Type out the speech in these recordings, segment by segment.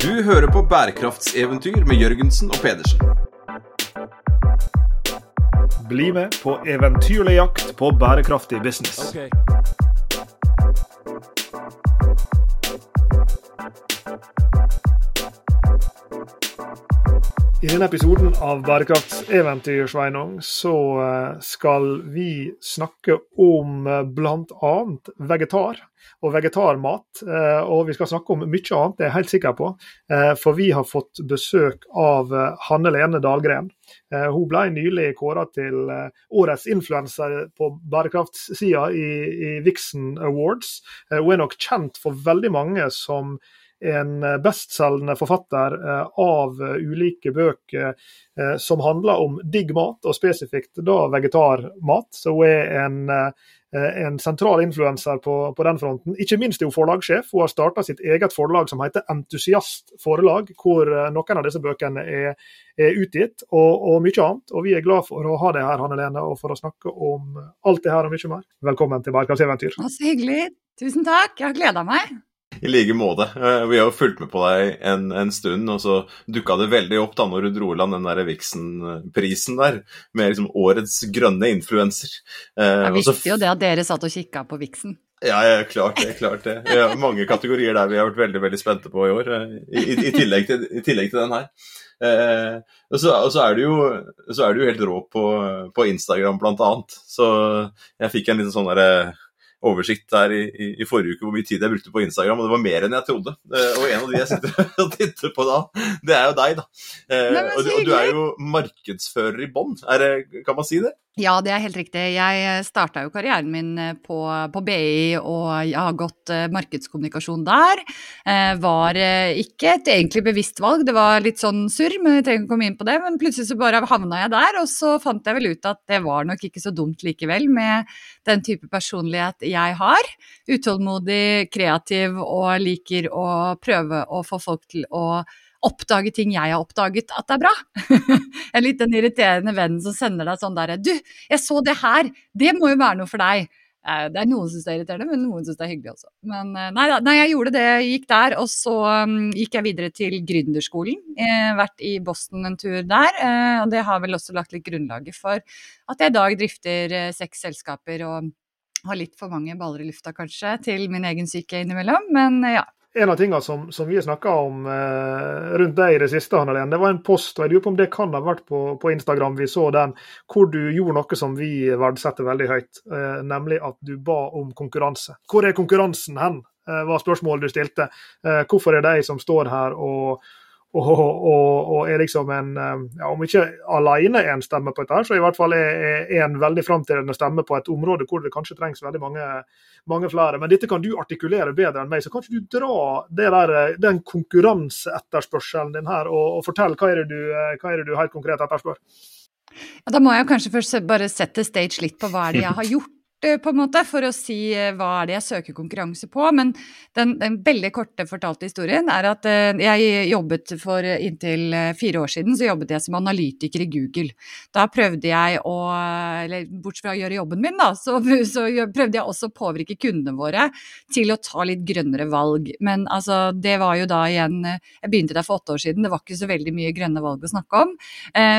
Du hører på bærekraftseventyr med Jørgensen og Pedersen. Bli med på eventyrlig jakt på bærekraftig business. I denne episoden av Bærekraftseventyr Sveinung, så eh, skal vi snakke om eh, bl.a. vegetar og vegetarmat. Eh, og vi skal snakke om mye annet, det er jeg helt sikker på. For vi har fått besøk av Hanne Lene Dahlgren. Hun ble nylig kåra til årets influenser på bærekraftsida i, i Vixen Awards. Hun er nok kjent for veldig mange som en bestselgende forfatter eh, av eh, ulike bøker eh, som handler om digg mat, og spesifikt da vegetarmat. Så hun er en, en sentral influenser på, på, den fronten. Ikke minst er hun forlagssjef. Hun har starta sitt eget forlag som heter Entusiast forlag, hvor noen av disse bøkene er, er utgitt, og, og, mye annet. Og vi er glad for å ha deg her, Hanne Lene, og for å snakke om alt det her og mye mer. Velkommen til Bærekraftseventyr. Så hyggelig. Tusen takk. Jeg har gleda meg. I like måte. Eh, vi har jo fulgt med på deg en, en stund, og så dukka det veldig opp da når du dro i land den der Vixen-prisen der, med liksom årets grønne influenser. Eh, Jeg visste jo det at dere satt og kikka på Vixen. Ja, ja, klart det. klart det. Vi har mange kategorier der vi har vært veldig veldig spente på i år, eh, i, i, i, tillegg, til, i tillegg, til, den her. Eh, og, så, og så, er du jo, så er du helt rå på, på Instagram, blant annet. Så jeg fikk en liten sånn derre oversikt der i, i, i, forrige uke hvor mye tid jeg brukte på Instagram, og det var mer enn jeg trodde. Eh, og en av de jeg sitter og titter på da, det er jo deg, da. Nei, og, du, og, du er jo markedsfører i bånn, kan man si det? Ja, det er helt riktig. Jeg eh, starta jo karrieren min eh, på, på, BI, og jeg har gått uh, markedskommunikasjon der. Eh, var ikke et egentlig bevisst valg, det var litt sånn surr, men jeg trenger ikke komme inn på det. Men plutselig så bare havna jeg der, og så fant jeg vel ut at det var nok ikke så dumt likevel, med den type personlighet jeg har. Utålmodig, kreativ og liker å prøve å få folk til å oppdage ting jeg har oppdaget at er bra. en litt den irriterende vennen som sender deg sånn derre Du, jeg så det her, det må jo være noe for deg. Eh, det er noen som syns det er irriterende, men noen syns det er hyggelig også. Men eh, nei, nei, jeg gjorde det, jeg gikk der, og så um, gikk jeg videre til gründerskolen. Eh, vært i Boston en tur der, eh, og det har vel også lagt litt grunnlaget for at jeg i dag drifter eh, seks selskaper og har litt for mange baller i lufta, kanskje, til min egen syke innimellom. Men ja, en av tingene som, som vi snakka om eh, rundt deg i det siste, Annelen, det var en post, og jeg lurer på om det kan ha vært på, på, Instagram, vi så den, hvor du gjorde noe som vi verdsetter veldig høyt, eh, nemlig at du ba om konkurranse. Hvor er konkurransen hen, eh, var spørsmålet du stilte. Eh, hvorfor er det de som står her og og, og, og, er liksom en ja, Om ikke alene en stemme på dette, så i hvert fall er, er en veldig framtredende stemme på et område hvor det kanskje trengs veldig mange, mange, flere. Men dette kan du artikulere bedre enn meg, så kan ikke du dra der, den konkurranseetterspørselen din her, og, og fortell hva er, du, eh, hva er det du helt konkret etterspør? Ja, da må jeg kanskje først bare sette stage litt på hva er det jeg har gjort på en måte, for å si eh, hva er det jeg søker konkurranse på. Men den, den veldig korte fortalte historien er at uh, jeg jobbet for inntil fire år siden så jobbet jeg som analytiker i Google. Da prøvde jeg å, eller bortsett fra å gjøre jobben min, da, så, så prøvde jeg også å påvirke kundene våre til å ta litt grønnere valg. Men altså, det var jo da igjen Jeg begynte der for åtte år siden, det var ikke så veldig mye grønne valg å snakke om.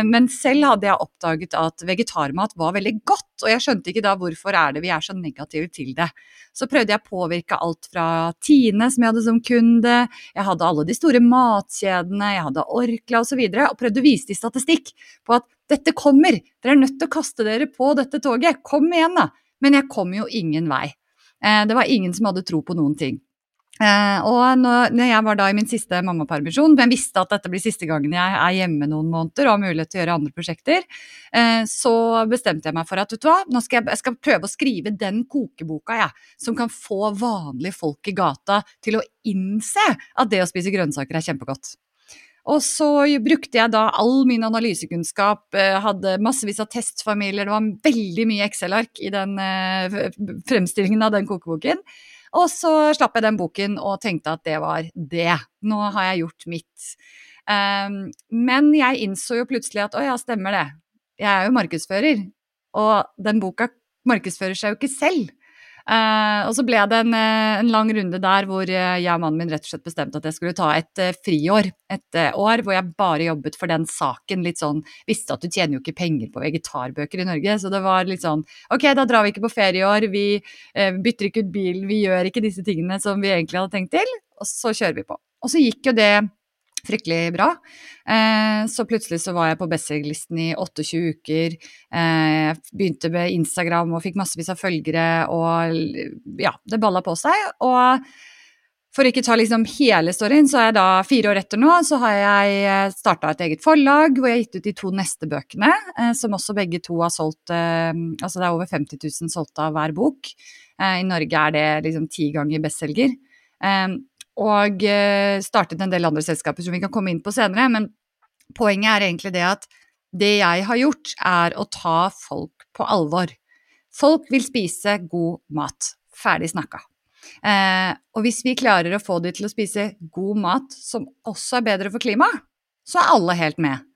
Men selv hadde jeg oppdaget at vegetarmat var veldig godt, og jeg skjønte ikke da hvorfor er det vi er så negative til det. Så prøvde jeg å påvirke alt fra Tine, som jeg hadde som kunde, jeg hadde alle de store matkjedene, jeg hadde Orkla osv., og, så videre, og prøvde å vise til statistikk på at dette kommer, dere er nødt til å kaste dere på dette toget, kom igjen da. Men jeg kom jo ingen vei. Eh, det var ingen som hadde tro på noen ting. Uh, og når, når, jeg var da i min siste mammapermisjon, men visste at dette blir siste gangen jeg er hjemme noen måneder og har mulighet til å gjøre andre prosjekter, eh, så bestemte jeg meg for at vet du hva, nå skal jeg, jeg skal prøve å skrive den kokeboka jeg, som kan få vanlige folk i gata til å innse at det å spise grønnsaker er kjempegodt. Og så brukte jeg da all min analysekunnskap, uh, hadde massevis av testfamilier, det var veldig mye Excel-ark i den fremstillingen av den kokeboken. Og så slapp jeg den boken og tenkte at det var det. Nå har jeg gjort mitt. Um, men jeg innså jo plutselig at å ja, stemmer det. Jeg er jo markedsfører. Og den boka markedsfører seg jo ikke selv. Uh, og så ble det en, en, lang runde der hvor jeg og mannen min rett og slett bestemte at jeg skulle ta et uh, friår. Et uh, år hvor jeg bare jobbet for den saken. Litt sånn Visste at du tjener jo ikke penger på vegetarbøker i Norge, så det var litt sånn Ok, da drar vi ikke på ferie i år, vi bytter ikke ut bilen, vi gjør ikke disse tingene som vi egentlig hadde tenkt til, og så kjører vi på. Og så gikk jo det fryktelig bra. Eh, så plutselig så var jeg på bestselgerlisten i 28 uker. Eh, begynte med Instagram og fikk massevis av følgere, og ja, det balla på seg. Og for å ikke ta liksom hele storyen, så er jeg da fire år etter nå, så har jeg eh, starta et eget forlag hvor jeg har gitt ut de to neste bøkene, som også begge to har solgt Altså det er over 50 000 solgte av hver bok. I Norge er det liksom ti ganger bestselger og eh, startet en del andre selskaper som vi kan komme inn på senere. Men poenget er egentlig det at det jeg har gjort, er å ta folk på alvor. Folk vil spise god mat. Ferdig snakka. Eh, og hvis vi klarer å få de til å spise god mat som også er bedre for klimaet, så er alle helt med.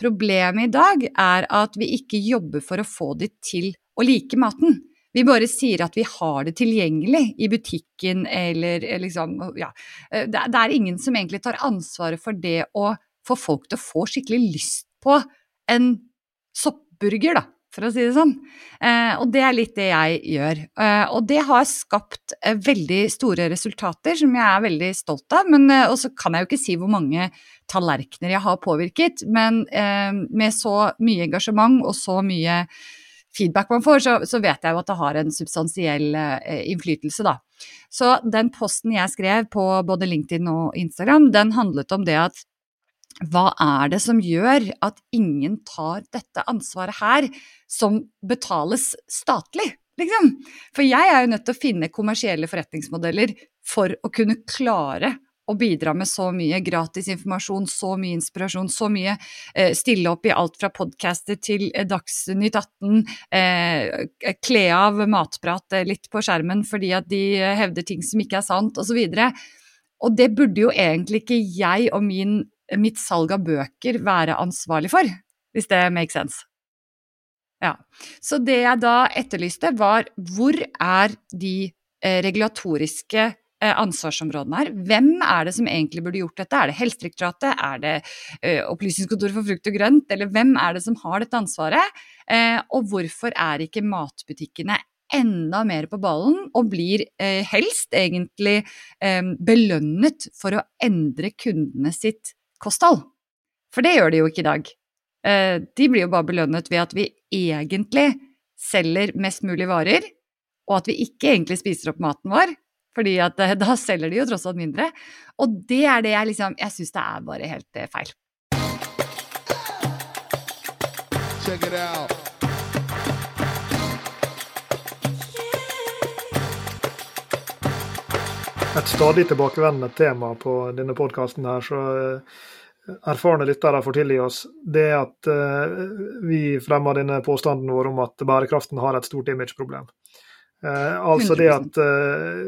Problemet i dag er at vi ikke jobber for å få de til å like maten. Vi bare sier at vi har det tilgjengelig i butikken eller eh, liksom Ja. Eh, det, er ingen som egentlig tar ansvaret for det å få folk til å få skikkelig lyst på en soppburger, da, for å si det sånn. Eh, og det er litt det jeg gjør. Og det har skapt veldig store resultater som jeg er veldig stolt av. Men, og så kan jeg jo ikke si hvor mange tallerkener jeg har påvirket, men med så mye engasjement og så mye feedback man får, så, så, vet jeg jo at det har en substansiell eh, innflytelse, da. Så den posten jeg skrev på både LinkedIn og Instagram, den handlet om det at hva er det som gjør at ingen tar dette ansvaret her, som betales statlig? Liksom. For jeg er jo nødt til å finne kommersielle forretningsmodeller for å kunne klare å bidra med så mye gratis informasjon, så mye inspirasjon, så mye eh, stille opp i alt fra podcaster til eh, Dagsnytt 18, eh, kle av matprat eh, litt på skjermen fordi at de eh, hevder ting som ikke er sant, osv. Og, og det burde jo egentlig ikke jeg og min, mitt salg av bøker være ansvarlig for, hvis det makes sense. Ja. Så det jeg da etterlyste, var hvor er de eh, regulatoriske ansvarsområdene her. Hvem er det som egentlig burde gjort dette? Er det Helsedirektoratet, er det uh, Opplysningskontoret for frukt og grønt, eller hvem er det som har dette ansvaret? Uh, og hvorfor er ikke matbutikkene enda mer på ballen og blir helst egentlig belønnet for å endre kundene sitt kosthold? For det gjør de jo ikke i dag. de blir jo bare belønnet ved at vi egentlig selger mest mulig varer, og at vi ikke egentlig spiser opp maten vår, fordi at eh, da selger de jo tross alt mindre. Og det er det jeg liksom Jeg syns det er bare helt eh, feil. Check it out. Et stadig tilbakevendende tema på denne podkasten her, så eh, erfarne lyttere får tilgi oss, det er at vi fremmer denne påstanden vår om at bærekraften har et stort imageproblem. Eh, altså 100%. det at eh,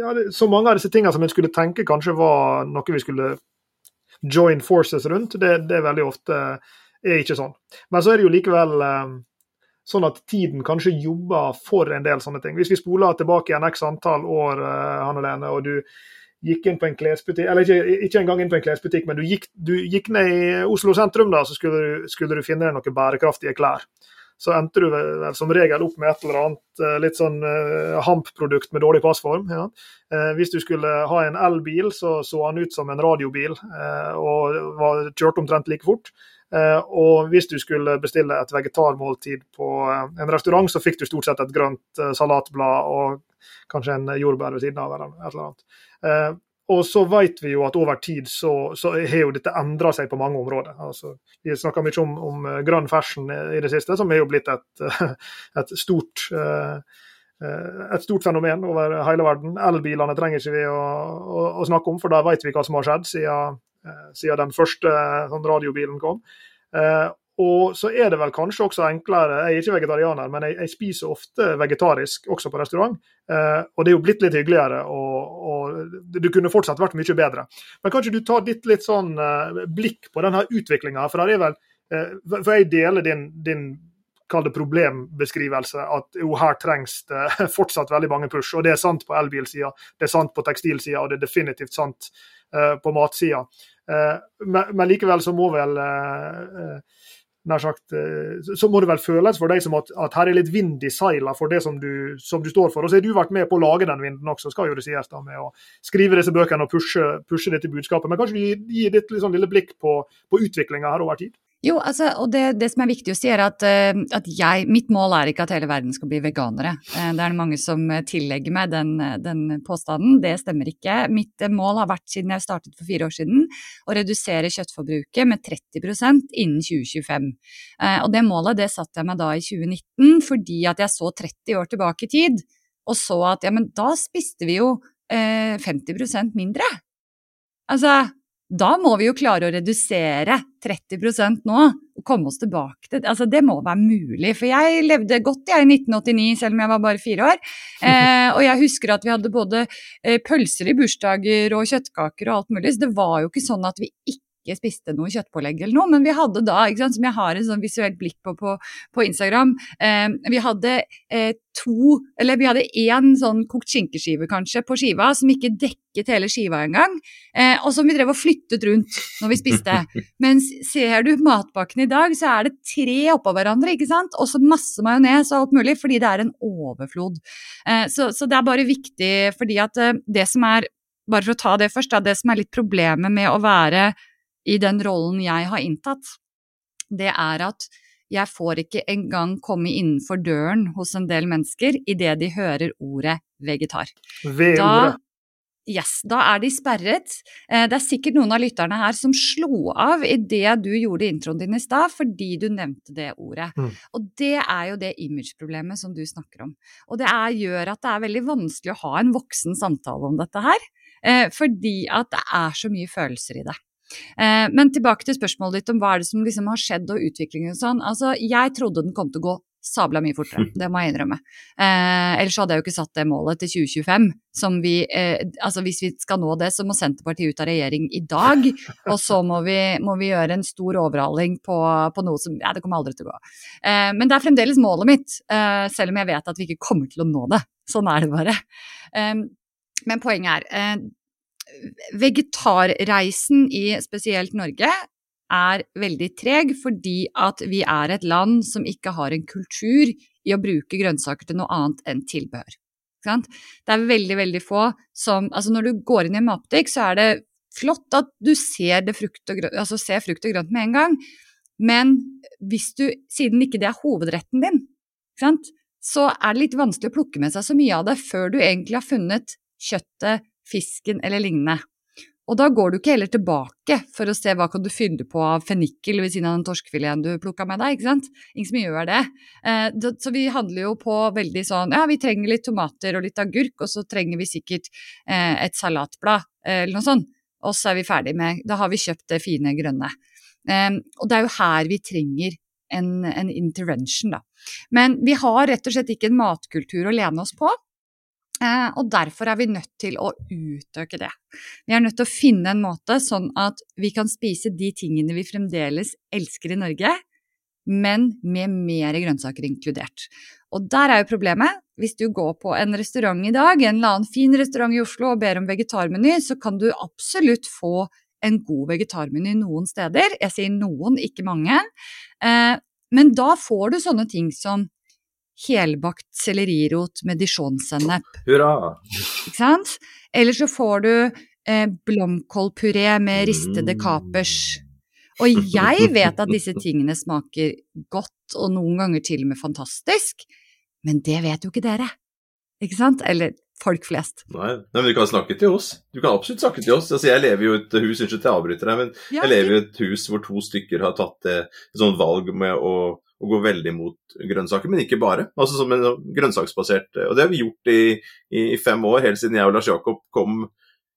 ja, Så mange av disse tingene som en skulle tenke kanskje var noe vi skulle join forces rundt, det, det er veldig ofte er ikke sånn. Men så er det jo likevel eh, sånn at tiden kanskje jobber for en del sånne ting. Hvis vi spoler tilbake igjen x antall år, eh, Hanne Lene, og du gikk inn på en klesbutikk, eller ikke, ikke engang inn på en klesbutikk, men du gikk, du gikk ned i Oslo sentrum, da, så skulle du, skulle du finne deg noen bærekraftige klær så endte du vel som regel opp med et eller annet eh, litt sånn uh, hamp-produkt med dårlig passform. Ja. Uh, hvis du skulle ha en elbil, så så han ut som en radiobil og var kjørt omtrent like fort. og hvis du skulle bestille et vegetarmåltid på en restaurant, så fikk du stort sett et grønt salatblad og kanskje en jordbær ved siden av. eller et eller annet. Og så vet vi jo at over tid så, så har jo dette endra seg på mange områder. Altså, vi snakka mye om, om, eh, grønn fashion i det siste, som er jo blitt et, et, stort, eh, et stort fenomen over hele verden. Elbilene trenger ikke vi å, å, å, snakke om, for da vet vi hva som har skjedd siden, eh, siden den første sånn radiobilen kom. Og så er det vel kanskje også enklere Jeg er ikke vegetarianer, men jeg, jeg spiser ofte vegetarisk også på restaurant. Eh, og det er jo blitt litt hyggeligere, og, og det kunne fortsatt vært mye bedre. Men kanskje du tar ditt litt sånn eh, blikk på denne utviklinga, for, for jeg deler din, din kall det problembeskrivelse. At jo, her trengs det fortsatt veldig mange push. Og det er sant på elbilsida, det er sant på tekstilsida, og det er definitivt sant uh, på matsida. Uh, men, men, likevel så må vel uh, nær sagt, så må det vel føles for deg som at, at her er litt vind i seilene for det som du, som du, står for. Og så har du vært med på å lage den vinden også, skal jo det sies, da, med å skrive disse bøkene og pushe, pushe dette budskapet. Men kanskje du gir ditt liksom, lille blikk på, på utviklinga her over tid? Jo, altså, og det, det, som er viktig å si, er at, uh, at jeg, mitt mål er ikke at hele verden skal bli veganere. Uh, det er mange som eh, tillegger meg den, den, påstanden. Det stemmer ikke. Mitt mål har vært, siden jeg startet for fire år siden, å redusere kjøttforbruket med 30% innen 2025. Uh, og det målet det satte jeg meg da i 2019 fordi at jeg så 30 år tilbake i tid, og så at ja, men da spiste vi jo 50% mindre. Altså, da må vi jo klare å redusere 30% nå og komme oss tilbake til altså Det må være mulig. For jeg levde godt jeg i 1989, selv om jeg var bare fire år. Eh, og jeg husker at vi hadde både eh, pølser i bursdager og kjøttkaker og alt mulig. Så det var jo ikke sånn at vi ikke ikke spiste noe kjøttpålegg eller noe, men vi hadde da, sant, som jeg har et sånn visuelt blikk på på, på Instagram, eh, vi hadde eh, to, eller vi hadde én sånn kokt skinkeskive kanskje på skiva, som ikke dekket hele skiva engang, eh, og som vi drev og flyttet rundt når vi spiste. Mens ser du matpakken i dag, så er det tre oppå hverandre, ikke sant, og så masse majones og alt mulig, fordi det er en overflod. Eh, så, så, det er bare viktig, fordi at eh, det som er bare for å ta det først, da, det som er litt problemet med å være i den rollen jeg har inntatt, det er at jeg får ikke engang komme innenfor døren hos en del mennesker idet de hører ordet vegetar. Ordet. Yes, da er de sperret. Eh, det er sikkert noen av lytterne her som slo av idet du gjorde introen din i stad, fordi du nevnte det ordet. Mm. Og det er jo det image-problemet som du snakker om. Og det er, gjør at det er veldig vanskelig å ha en voksen samtale om dette her, eh, fordi at det er så mye følelser i det. Eh, men tilbake til spørsmålet ditt om hva er det som liksom har skjedd og utviklingen og sånn. Altså, jeg trodde den kom til å gå sabla mye fortere, det må jeg innrømme. Eh, ellers hadde jeg jo ikke satt det målet til 2025. Som vi, eh, altså hvis vi skal nå det, så må Senterpartiet ut av regjering i dag. Og så må vi, må vi gjøre en stor overhaling på, på, noe som Ja, det kommer aldri til å gå. Eh, men det er fremdeles målet mitt, eh, selv om jeg vet at vi ikke kommer til å nå det. Sånn er det bare. Eh, men poenget er, vegetarreisen i spesielt Norge er veldig treg fordi at vi er et land som ikke har en kultur i å bruke grønnsaker til noe annet enn tilbehør. Det er veldig, veldig få som Altså når du går inn i en matbutikk, så er det flott at du ser, frukt grønt, altså ser frukt og grønt med en gang, men hvis du, siden ikke det er hovedretten din, så er det litt vanskelig å plukke med seg så mye av det før du egentlig har funnet kjøttet, fisken eller lignende. Og da går du ikke heller tilbake for å se hva kan du fylle på av fennikel ved siden av den torskefileten du plukka med deg, ikke sant. Ingen som gjør det. Eh, så vi handler jo på veldig sånn ja, vi trenger litt tomater og litt agurk, og så trenger vi sikkert eh, et salatblad eh, eller noe sånt. Og så er vi ferdig med Da har vi kjøpt det fine grønne. Og det er jo her vi trenger en, en intervention, da. Men vi har rett og slett ikke en matkultur å lene oss på. Eh, og derfor er vi nødt til å utøke det. Vi er nødt til å finne en måte sånn at vi kan spise de tingene vi fremdeles elsker i Norge, men med mer grønnsaker inkludert. Og der er jo problemet. Hvis du går på en restaurant i dag, en eller annen fin restaurant i Oslo og ber om vegetarmeny, så kan du absolutt få en god vegetarmeny noen steder. Jeg sier noen, ikke mange. Eh, men da får du sånne ting som helbakt sellerirot med dijon-sennep. Hurra! Ikke sant? Eller så får du eh, blomkålpuré med ristede mm. kapers. Og jeg vet at disse tingene smaker godt, og noen ganger til og med fantastisk, men det vet jo ikke dere. Ikke sant? Eller folk flest. Nei, men du kan snakke til oss. Du kan absolutt snakke til oss. Altså, jeg lever jo i et hus, unnskyld at jeg avbryter deg, men ja, jeg lever i et hus hvor to stykker har tatt et sånt valg med å og går veldig mot grønnsaker, men ikke bare. Altså som en grønnsaksbasert Og det har vi gjort i, i, fem år, helt siden jeg og Lars Jakob kom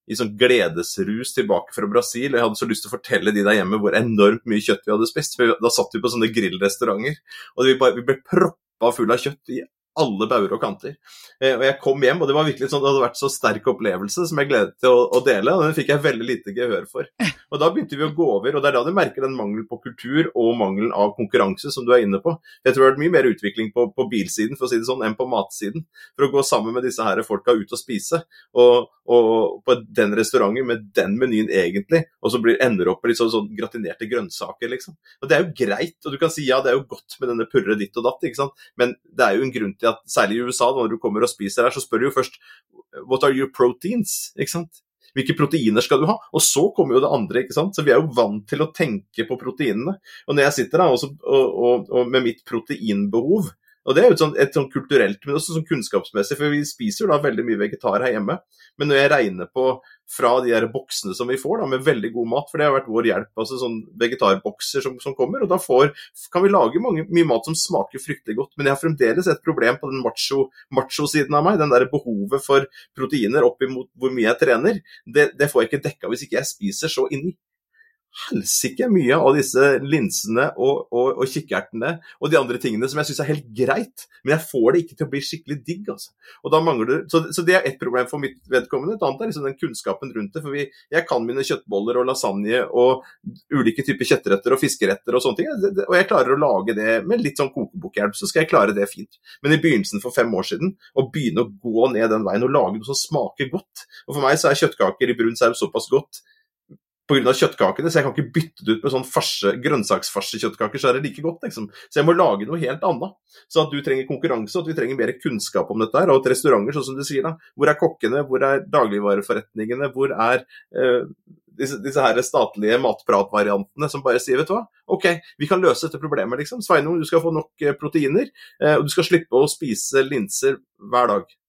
i sånn gledesrus tilbake fra Brasil. Jeg hadde så lyst til å fortelle de der hjemme hvor enormt mye kjøtt vi hadde spist. for Da satt vi på sånne grillrestauranter, og vi, bare, vi ble proppa full av kjøtt i alle bauger og kanter. Eh, og jeg kom hjem, og det var virkelig sånn, det hadde vært så sterk opplevelse som jeg gledet til å, å, dele, og den fikk jeg veldig lite gehør for. Og da begynte vi å gå over, og det er da du merker den mangelen på kultur og mangelen av konkurranse som du er inne på. Jeg tror det har vært mye mer utvikling på, på, bilsiden for å si det sånn, enn på matsiden. For å gå sammen med disse her folka ut og spise, og, og på den restauranten med den menyen egentlig, og så blir, ender opp med litt sånn, sånn gratinerte grønnsaker, liksom. Og det er jo greit, og du kan si ja, det er jo godt med denne purre ditt og datt, ikke sant, men det er jo en grunn til at særlig i USA, når du kommer og spiser her, så spør du jo først What are your proteins? ikke sant? Hvilke proteiner skal du ha? Og så kommer jo det andre. ikke sant? Så vi er jo vant til å tenke på proteinene. Og når jeg sitter da og, og, og med mitt proteinbehov, og Det er jo et sånt, et sånt kulturelt, men også sånn kunnskapsmessig, for vi spiser jo da veldig mye vegetar her hjemme. Men når jeg regner på fra de der boksene som vi får da, med veldig god mat, for det har vært vår hjelp, altså sånn vegetarbokser som, som kommer, og da får, kan vi lage mange, mye mat som smaker fryktelig godt. Men jeg har fremdeles et problem på den macho-siden macho av meg. Den der behovet for proteiner opp imot hvor mye jeg trener. Det, det får jeg ikke dekka hvis ikke jeg spiser så inni helsike mye av disse linsene og, og, og, kikkertene og de andre tingene som jeg syns er helt greit, men jeg får det ikke til å bli skikkelig digg. altså. Og da mangler Så, så det er ett problem for mitt vedkommende. Et annet er liksom den kunnskapen rundt det. For vi, jeg kan mine kjøttboller og lasagne og ulike typer kjøttretter og fiskeretter og sånne ting. Og jeg klarer å lage det med litt sånn kokebokhjelp, så skal jeg klare det fint. Men i begynnelsen for fem år siden, å begynne å gå ned den veien og lage noe som smaker godt Og for meg så er kjøttkaker i brun saus såpass godt pga. kjøttkakene, så jeg kan ikke bytte det ut med sånn farse, grønnsaksfarsekjøttkaker, så er det like godt. liksom. Så jeg må lage noe helt annet. Så at du trenger konkurranse, og at vi trenger mer kunnskap om dette her. Og at restauranter, sånn som du sier, da. Hvor er kokkene, hvor er dagligvareforretningene, hvor er uh, disse, disse, her statlige matpratvariantene som bare sier vet du hva, OK, vi kan løse dette problemet, liksom. Sveinung, du skal få nok eh, proteiner, uh, og du skal slippe å spise linser hver dag.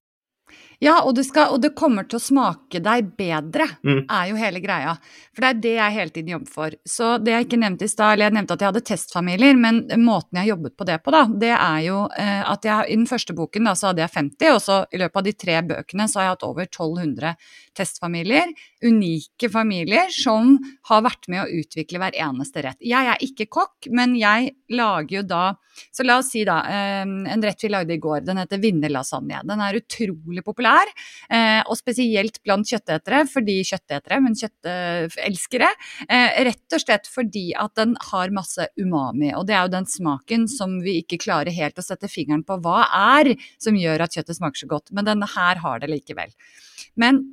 Ja, og det, skal, og det, kommer til å smake deg bedre, mm. er jo hele greia. For det er det jeg hele tiden jobber for. Så det jeg ikke nevnte i stad, eller jeg nevnte at jeg hadde testfamilier, men måten jeg jobbet på det på, da, det er jo eh, at jeg i den første boken da, så hadde jeg 50, og så i løpet av de tre bøkene så har jeg hatt over 1200 testfamilier. Unike familier som har vært med å utvikle hver eneste rett. Jeg er ikke kokk, men jeg lager jo da Så la oss si da, eh, en rett vi lagde i går, den heter vinnerlasagne. Den er utrolig populær, eh, og spesielt blant kjøttetere, fordi kjøttetere, men kjøttelskere. Eh, rett og slett fordi at den har masse umami, og det er jo den smaken som vi ikke klarer helt å sette fingeren på hva er, som gjør at kjøttet smaker så godt. Men denne her har det likevel. Men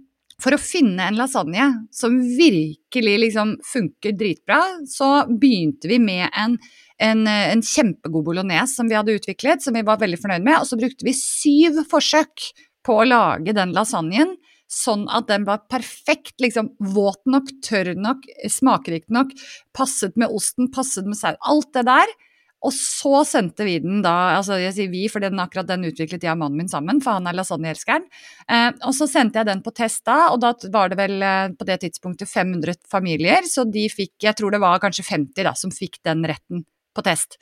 for å finne en lasagne som virkelig liksom funker dritbra, så begynte vi med en, en, en, kjempegod bolognese som vi hadde utviklet, som vi var veldig fornøyd med. Og så brukte vi syv forsøk på å lage den lasagnen sånn at den var perfekt, liksom våt nok, tørr nok, smakrik nok, passet med osten, passet med saus. Alt det der og så sendte vi den da, altså jeg sier vi, for den, akkurat den utviklet jeg og mannen min sammen, for han er lasagneelskeren. Eh, og så sendte jeg den på test da, og da var det vel eh, på det tidspunktet 500 familier, så de fikk, jeg tror det var kanskje 50 da, som fikk den retten på test.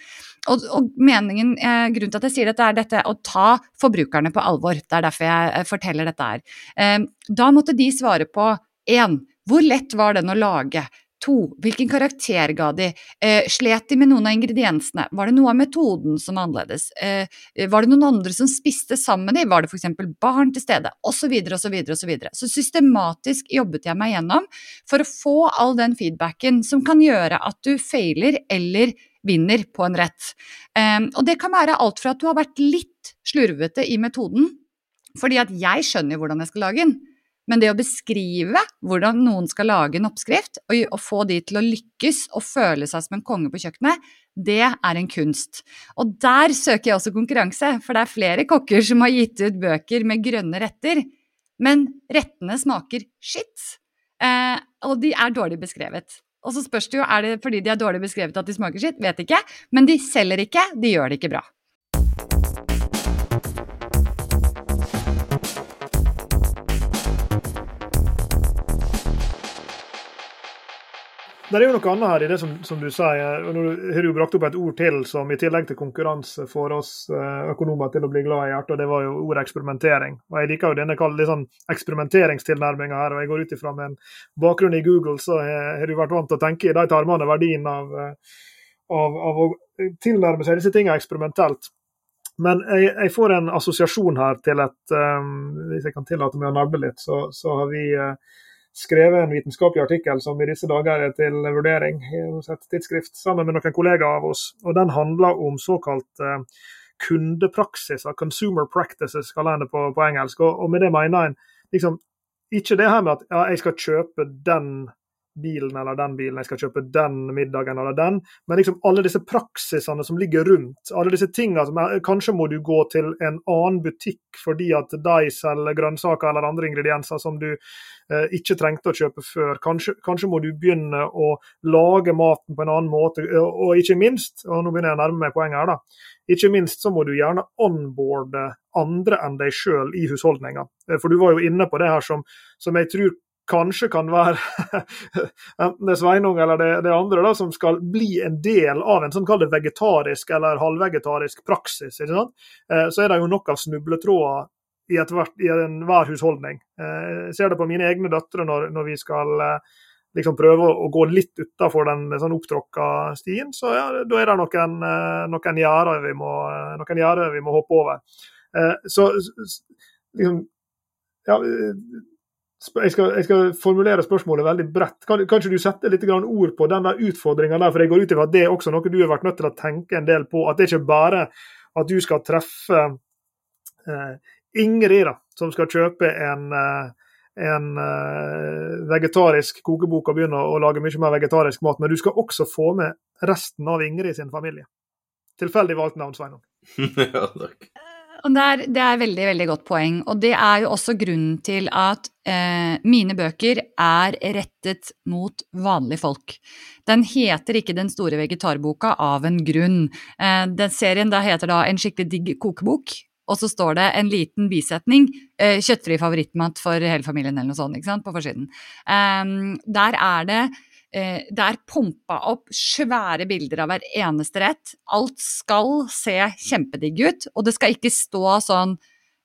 Og, og meningen, eh, grunnen til at jeg sier dette, er dette å ta forbrukerne på alvor. Det er derfor jeg eh, forteller dette her. Eh, da måtte de svare på én, hvor lett var den å lage? To, hvilken karakter ga de? Eh, slet de med noen av ingrediensene? Var det noe av metoden som var annerledes? Eh, var det noen andre som spiste sammen med dem? Var det f.eks. barn til stede? Osv., osv., osv. Så systematisk jobbet jeg meg gjennom for å få all den feedbacken som kan gjøre at du feiler eller vinner på en rett. Eh, og det kan være alt fra at du har vært litt slurvete i metoden, fordi at jeg skjønner hvordan jeg skal lage den. Men det å beskrive hvordan noen skal lage en oppskrift, og få de til å lykkes og føle seg som en konge på kjøkkenet, det er en kunst. Og der søker jeg også konkurranse, for det er flere kokker som har gitt ut bøker med grønne retter, men rettene smaker skitt. Eh, og de er dårlig beskrevet. Og så spørs det jo, er det fordi de er dårlig beskrevet at de smaker skitt? Vet ikke. Men de selger ikke, de gjør det ikke bra. Det er jo noe annet her i det som, som du sier. og Nå har du brakt opp et ord til som i tillegg til konkurranse får oss eh, økonomer til å bli glad i hjertet, og det var jo ordet eksperimentering. Og Jeg liker jo denne litt sånn eksperimenteringstilnærminga her. og Jeg går ut ifra med en bakgrunn i Google, så har du vært vant til å tenke i de tarmene verdien av, eh, av, av å tilnærme seg disse tingene eksperimentelt. Men jeg, jeg, får en assosiasjon her til et um, Hvis jeg kan tillate meg å nabbe litt, så, så har vi uh, skrevet en vitenskapelig artikkel som i disse dager er til vurdering hos et tidsskrift, sammen med noen kollegaer av oss. og Den handler om såkalt kundepraksis kundepraksiser, consumer practices, kaller en det på, på engelsk. Og, og, med det mener en liksom, ikke det her med at ja, jeg skal kjøpe den bilen eller den bilen, jeg skal kjøpe den middagen eller den. Men liksom alle disse praksisene som ligger rundt, alle disse tingene som er, Kanskje må du gå til en annen butikk fordi at de selger grønnsaker eller andre ingredienser som du eh, ikke trengte å kjøpe før. Kanskje, kanskje, må du begynne å lage maten på en annen måte. Og, og ikke minst, og nå begynner jeg å nærme meg poenget her, da. Ikke minst så må du gjerne onboarde andre enn deg sjøl i husholdninga. Eh, for du var jo inne på det her som, som jeg tror kanskje kan være enten det er Sveinung eller det, det andre da, som skal bli en del av en sånn kall vegetarisk eller halvvegetarisk praksis, ikke sant? Eh, så er det jo nok av snubletråder i, ethvert, i enhver husholdning. Eh, jeg ser det på mine egne døtre når, når vi skal eh, liksom prøve å gå litt utafor den sånn opptråkka stien, så ja, da er det noen, noen gjerder vi, vi, må hoppe over. Så liksom ja, jeg skal, jeg skal, formulere spørsmålet veldig bredt. Kan, kan du sette litt ord på den utfordringa der? For jeg går ut ifra at det er også noe du har vært nødt til å tenke en del på. At det ikke bare at du skal treffe eh, Ingrid, da, som skal kjøpe en, eh, en eh, vegetarisk kokebok og begynne å lage mye mer vegetarisk mat, men du skal også få med resten av Ingrid sin familie. Tilfeldig valgt navn, Sveinung. ja, takk. Og det er, det er veldig veldig godt poeng. Og det er jo også grunnen til at eh, mine bøker er rettet mot vanlige folk. Den heter ikke Den store vegetarboka av en grunn. Eh, den serien da heter da En skikkelig digg kokebok. Og så står det en liten bisetning eh, 'Kjøttfri favorittmat for hele familien' eller noe sånt ikke sant, på forsiden. Um, der er det eh, det er pumpa opp svære bilder av hver eneste rett. Alt skal se kjempedigg ut, og det skal ikke stå sånn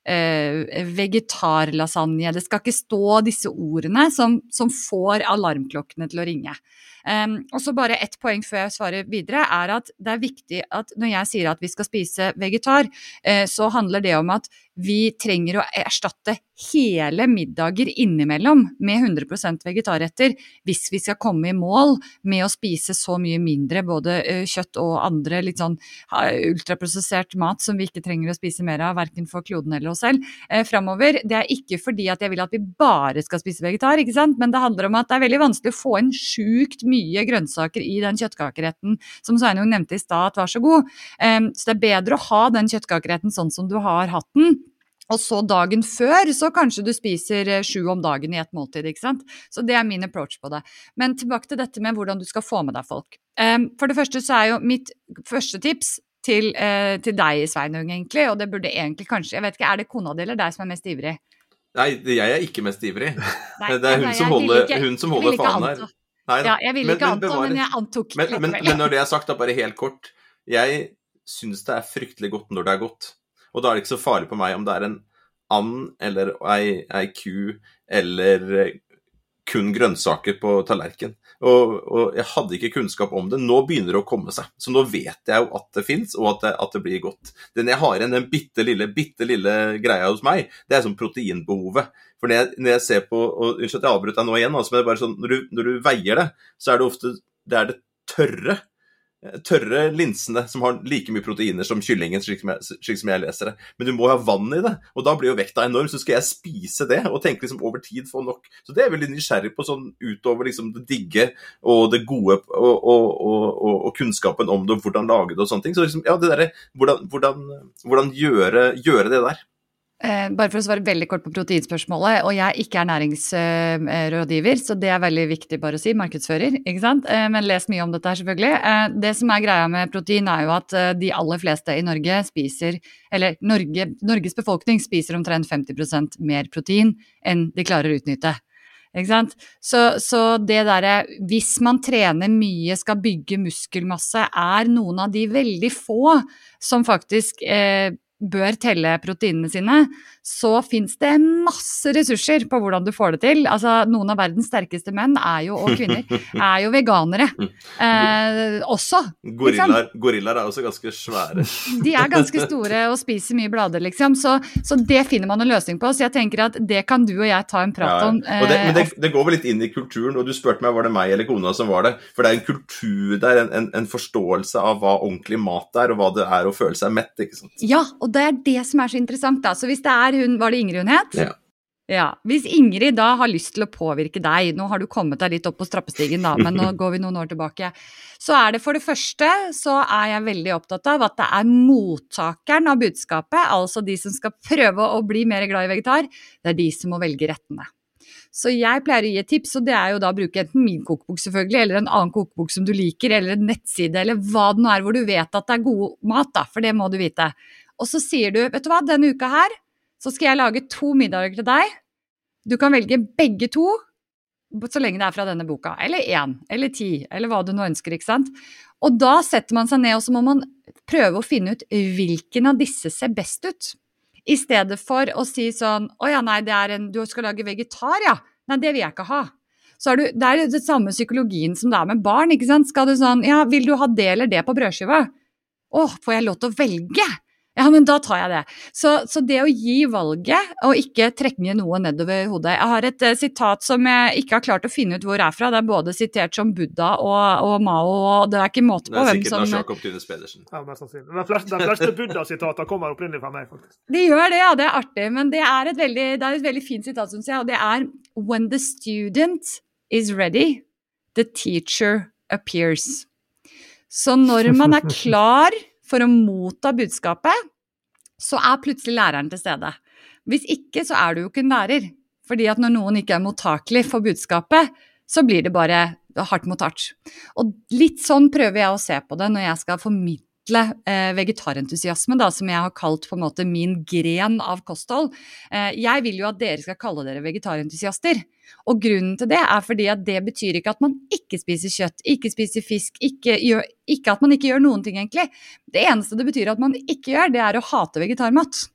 eh, vegetarlasagne. Det skal ikke stå disse ordene som, som får alarmklokkene til å ringe. Um, og så bare ett poeng før jeg svarer videre, er at det er viktig at når jeg sier at vi skal spise vegetar, eh, så handler det om at vi trenger å erstatte hele middager innimellom med 100% vegetarretter hvis vi skal komme i mål med å spise så mye mindre både kjøtt og andre litt sånn ultraprosessert mat som vi ikke trenger å spise mer av, verken for kloden eller oss selv, eh, framover. Det er ikke fordi at jeg vil at vi bare skal spise vegetar, ikke sant? men det handler om at det er veldig vanskelig å få inn sjukt mye grønnsaker i den kjøttkakeretten som Sveinung nevnte i stad at var så god. Så det er bedre å ha den kjøttkakeretten sånn som du har hatt den og så dagen før, så kanskje du spiser eh, sju om dagen i ett måltid. ikke sant? Så det er min approach på det. Men tilbake til dette med hvordan du skal få med deg folk. Um, for det første så er jo mitt første tips til, uh, til deg, Sveinung, egentlig, og det burde egentlig kanskje Jeg vet ikke, er det kona di eller deg som er mest ivrig? Nei, jeg er ikke mest ivrig. Nei, det er hun, nei, som holder, ikke, hun som holder faen her. Nei, ja, jeg ville ikke anta, men jeg antok men, men, men, når det er sagt, da bare helt kort. Jeg syns det er fryktelig godt når det er godt. Og da er det ikke så farlig på meg om det er en and eller ei, ei ku eller eh, kun grønnsaker på tallerken. Og, og, jeg hadde ikke kunnskap om det. Nå begynner det å komme seg. Så nå vet jeg jo at det fins, og at det, at det, blir godt. Den jeg har igjen, den bitte lille, bitte lille greia hos meg, det er sånn proteinbehovet. For når jeg, når jeg ser på og Unnskyld at jeg avbrøt deg nå igjen, altså, men det er bare sånn, når du, når du veier det, så er det ofte det er det tørre tørre linsene som har like mye proteiner som kyllingen, slik som, jeg, slik som, jeg, leser det. Men du må ha vann i det, og da blir jo vekta enorm. Så skal jeg spise det og tenke liksom over tid få nok. Så det er jeg veldig nysgjerrig på, sånn utover liksom det digge og det gode og, og, og, og kunnskapen om det og hvordan lage det og sånne ting. Så liksom, ja, det derre hvordan, hvordan, hvordan gjøre, gjøre det der. Eh, bare for å svare veldig kort på proteinspørsmålet, og jeg ikke er næringsrådgiver, så det er veldig viktig bare å si, markedsfører, ikke sant. Eh, men les mye om dette her, selvfølgelig. Eh, det som er greia med protein, er jo at de aller fleste i Norge spiser, eller Norge, Norges befolkning spiser omtrent 50% mer protein enn de klarer å utnytte. Ikke sant? Så, så det derre Hvis man trener mye, skal bygge muskelmasse, er noen av de veldig få som faktisk eh, bør telle proteinene sine, så fins det masse ressurser på hvordan du får det til. Altså, noen av verdens sterkeste menn er jo, og kvinner er jo veganere eh, også. Gorillaer, gorillaer er også ganske svære. De er ganske store og spiser mye blader, liksom. Så, så, det finner man en løsning på. Så jeg tenker at det kan du og jeg ta en prat om. Ja, det, men det, det, går vel litt inn i kulturen, og du spurte meg var det meg eller kona som var det. For det er en kultur der, en, en, en forståelse av hva ordentlig mat er, og hva det er å føle seg mett. ikke sant? Ja, og det er det som er så interessant, da. Så hvis det er hun Var det Ingrid hun het? Ja. Ja, Hvis Ingrid da har lyst til å påvirke deg, nå har du kommet deg litt opp på strappestigen da, men nå går vi noen år tilbake, så er det for det første så er jeg veldig opptatt av at det er mottakeren av budskapet, altså de som skal prøve å bli mer glad i vegetar, det er de som må velge rettene. Så jeg pleier å gi et tips, og det er jo da å bruke enten min kokebok selvfølgelig, eller en annen kokebok som du liker, eller en nettside, eller hva det nå er hvor du vet at det er god mat, da, for det må du vite. Og så sier du, vet du hva, denne uka her så skal jeg lage to middager til deg. Du kan velge begge to, så lenge det er fra denne boka. Eller én, eller ti, eller hva du nå ønsker, ikke sant. Og da setter man seg ned, og så må man prøve å finne ut hvilken av disse ser best ut. I stedet for å si sånn Å ja, nei, en Du skal lage vegetar, ja. Nei, det vil jeg ikke ha. Så er du, det er det samme psykologien som det er med barn. ikke sant? Skal du sånn Ja, vil du ha det eller det på brødskiva? Å, får jeg lov til å velge? Ja, men da tar jeg det. Så, så, det å gi valget, og ikke trekke noe nedover hodet Jeg har et uh, sitat som jeg ikke har klart å finne ut hvor er fra. Det er både sitert som Buddha og, og Mao, og det er ikke måte på hvem som Det er sikkert Jakob Tunes Pedersen. Ja, mest sannsynlig. De fleste, fleste Buddha-sitatene kommer opprinnelig fra meg, faktisk. De gjør det, ja. Det er artig. Men det er et veldig, det er et veldig fint sitat, syns jeg, og det er When the student is ready, the teacher appears. Så når man er klar for å motta budskapet, så er plutselig læreren til stede. Hvis ikke, så er du jo ikke en lærer. Fordi at når noen ikke er mottakelig for budskapet, så blir det bare hardt mot hardt. Og litt sånn prøver jeg å se på det når jeg skal formidle eh, vegetarentusiasme, da, som jeg har kalt på en måte min gren av kosthold. Eh, jeg vil jo at dere skal kalle dere vegetarentusiaster. Og grunnen til det er fordi at det betyr ikke at man ikke spiser kjøtt, ikke spiser fisk, ikke, gjør, ikke at man ikke gjør noen ting, egentlig. Det eneste det betyr at man ikke gjør, det er å hate vegetarmat.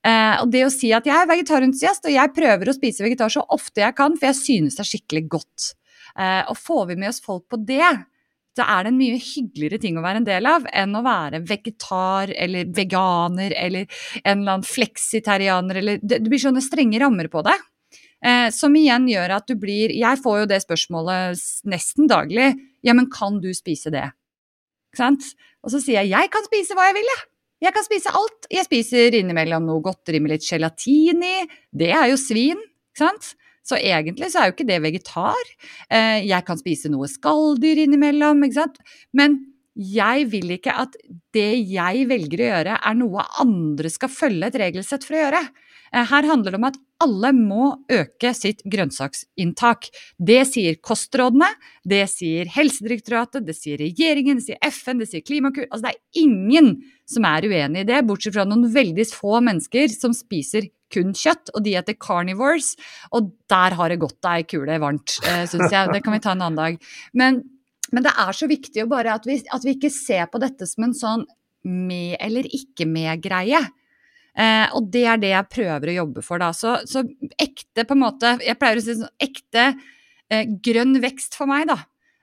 Eh, og det å si at jeg er vegetarentusiast, og jeg prøver å spise vegetar så ofte jeg kan, for jeg synes det er skikkelig godt. Eh, og får vi med oss folk på det, så er det en mye hyggeligere ting å være en del av enn å være vegetar eller veganer eller en eller annen fleksitarianer eller det blir sånne strenge rammer på det. Eh, som igjen gjør at du blir Jeg får jo det spørsmålet nesten daglig. Ja, men kan du spise det? Ikke sant? Og så sier jeg jeg kan spise hva jeg vil, jeg. Jeg kan spise alt. Jeg spiser innimellom noe godteri med litt gelatin i. Det er jo svin, ikke sant? Så egentlig så er jo ikke det vegetar. Eh, jeg kan spise noe skalldyr innimellom, ikke sant. Men jeg vil ikke at det jeg velger å gjøre, er noe andre skal følge et regelsett for å gjøre. Eh, her handler det om at alle må øke sitt grønnsaksinntak. Det sier kostrådene, det sier Helsedirektoratet, det sier regjeringen, det sier FN, det sier Klimakur Altså det er ingen som er uenig i det, bortsett fra noen veldig få mennesker som spiser kun kjøtt, og de heter carnivores. Og der har det gått ei kule varmt, eh, syns jeg. Det kan vi ta en annen dag. Men, men det er så viktig bare at vi, at vi ikke ser på dette som en sånn med eller ikke med-greie. Eh, og det er det jeg prøver å jobbe for, da. Så, så ekte, på en måte Jeg pleier å si sånn ekte eh, grønn vekst for meg, da.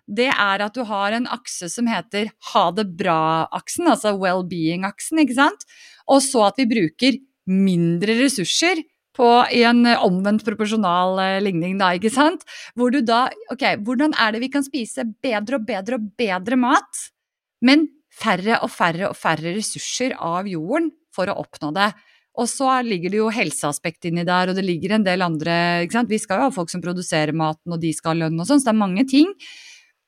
Det er at du har en akse som heter ha det bra-aksen, altså well-being-aksen, ikke sant. Og så at vi bruker mindre ressurser på, i en omvendt proporsjonal eh, ligning, da, ikke sant. Hvor du da Ok, hvordan er det vi kan spise bedre og bedre og bedre mat, men færre og færre og færre ressurser av jorden for å oppnå det. Og så ligger det jo helseaspekt inni der, og det ligger en del andre ikke sant? Vi skal jo ha folk som produserer maten, og de skal ha lønn og sånn, så det er mange ting.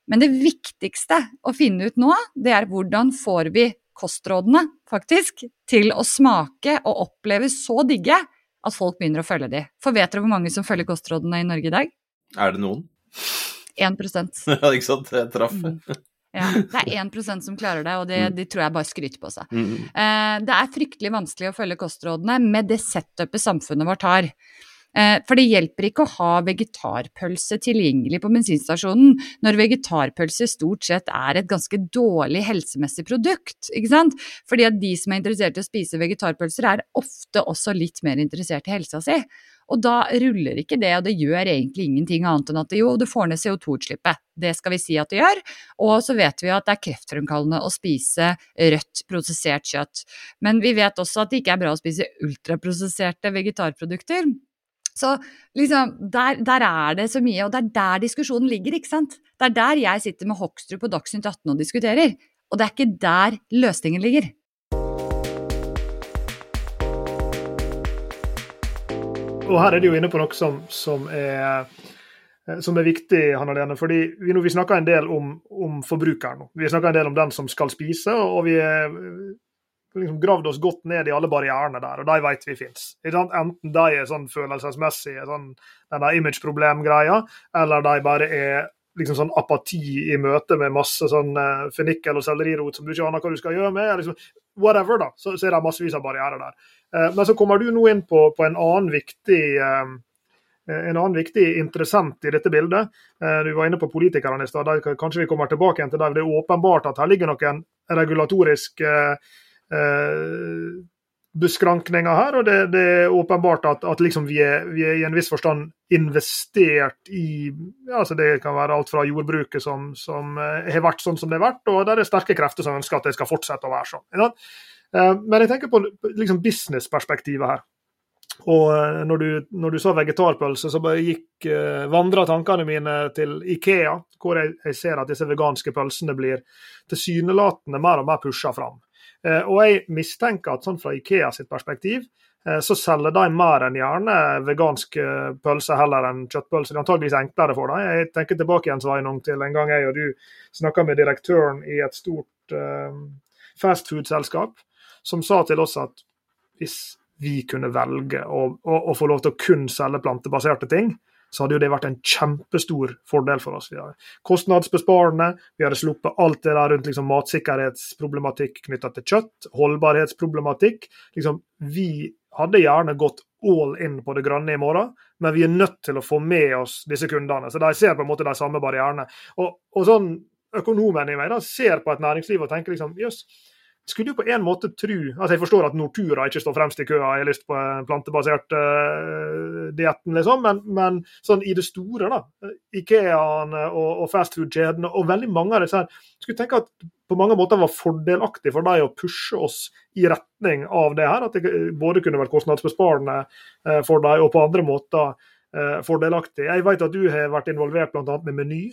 Men det viktigste å finne ut nå, det er hvordan får vi kostrådene, faktisk, til å smake og oppleve så digge at folk begynner å følge de. For vet dere hvor mange som følger kostrådene i Norge i dag? Er det noen? 1 Ja, ikke sant. Jeg traff. Mm. Ja, det er 1% som klarer det, og det, Mm. de tror jeg bare skryter på seg. Mm. Eh, det er fryktelig vanskelig å følge kostrådene med det setupet samfunnet vårt har. Eh, for det hjelper ikke å ha vegetarpølse tilgjengelig på bensinstasjonen når vegetarpølse stort sett er et ganske dårlig helsemessig produkt. ikke sant? Fordi at de som er interessert i å spise vegetarpølser, er ofte også litt mer interessert i helsa si. Og da ruller ikke det, og det gjør egentlig ingenting annet enn at jo, du får ned CO2-utslippet. Det skal vi si at det gjør. Og så vet vi at det er kreftfremkallende å spise rødt prosessert kjøtt. Men vi vet også at det ikke er bra å spise ultraprosesserte vegetarprodukter. Så liksom, der, der, er det så mye, og det er der diskusjonen ligger, ikke sant. Det er der jeg sitter med Hoksrud på Dagsnytt 18 og diskuterer. Og det er ikke der løsningen ligger. Og her er de jo inne på noe som, som, er, som er, viktig, Hanna Lene. fordi Vi, vi snakker en del om, om forbrukeren. nå. Vi snakker en del om den som skal spise, og vi er liksom gravd oss godt ned i alle barrierene der, og de vet vi fins. Enten de er sånn følelsesmessige, sånn, den der image-problem-greia, eller de bare er liksom sånn apati i møte med masse sånn uh, fennikel og sellerirot som du ikke aner hva du skal gjøre med. Liksom, whatever, da. Så, så, er det massevis av barrierer der. Uh, men så kommer du nå inn på, på en annen viktig uh, en annen viktig interessent i dette bildet. Du var inne på politikerne i stad. Kanskje vi kommer tilbake igjen til dem. Det er åpenbart at her ligger noen regulatoriske eh, beskrankninger her. Og det, det er åpenbart at, at liksom vi, er, vi, er, i en viss forstand investert i altså Det kan være alt fra jordbruket som, som eh, har vært sånn som det har vært, og der er sterke krefter som ønsker at det skal fortsette å være sånn. Eh, men jeg tenker på liksom businessperspektivet her. Og eh, når du, når du sa vegetarpølse, så gikk vandra tankene mine til Ikea, hvor jeg, jeg ser at disse veganske pølsene blir tilsynelatende mer og mer pusha fram. Eh, og jeg mistenker at sånn fra Ikea sitt perspektiv, eh, så selger de mer enn gjerne vegansk pølse heller enn kjøttpølse. Det er antageligvis enklere for dem. Jeg tenker tilbake igjen Sveinung, til en gang jeg og du snakka med direktøren i et stort fastfood-selskap, som sa til oss at hvis vi kunne velge å, å, å få lov til å kun selge plantebaserte ting, så hadde jo det vært en kjempestor fordel for oss. Vi hadde kostnadsbesparende, vi hadde sluppet alt det der rundt liksom, matsikkerhetsproblematikk knytta til kjøtt, holdbarhetsproblematikk. Liksom, vi hadde gjerne gått all in på det grønne i morgen, men vi er nødt til å få med oss disse kundene. Så de ser på en måte de samme barrierene. Og, og sånn Økonomen i meg da, ser på et næringsliv og tenker liksom jøss, skulle jo på en måte tro altså Jeg forstår at Nortura ikke står fremst i køa, jeg har lyst på en plantebasert uh, dietten, liksom, men, men, sånn i det store, da. Ikeaene og, og fastfood-kjedene og veldig mange av disse her skulle tenke at på mange måter var fordelaktig for dem å pushe oss i retning av det her. At det både kunne vært kostnadsbesparende uh, for dem, og på andre måter uh, fordelaktig. Jeg vet at du har vært involvert bl.a. med Meny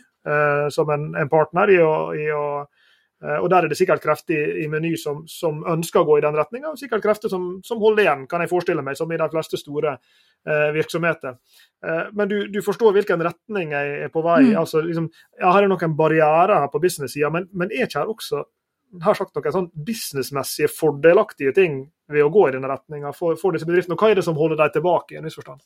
som en, en partner i å, i å Eh, og Der er det sikkert krefter i, i Meny som, som, ønsker å gå i den retninga, og sikkert krefter som, som, holder igjen, kan jeg forestille meg, som i de fleste store eh, virksomheter. Eh, men du, du, forstår hvilken retning jeg er på vei. Mm. altså liksom, ja, Her er noen barrierer her på business-sida, men, men er ikke her også har sagt noen sånn businessmessige fordelaktige ting ved å gå i denne retninga for, for, disse bedriftene? Og hva er det som holder dem tilbake? i en viss forstand?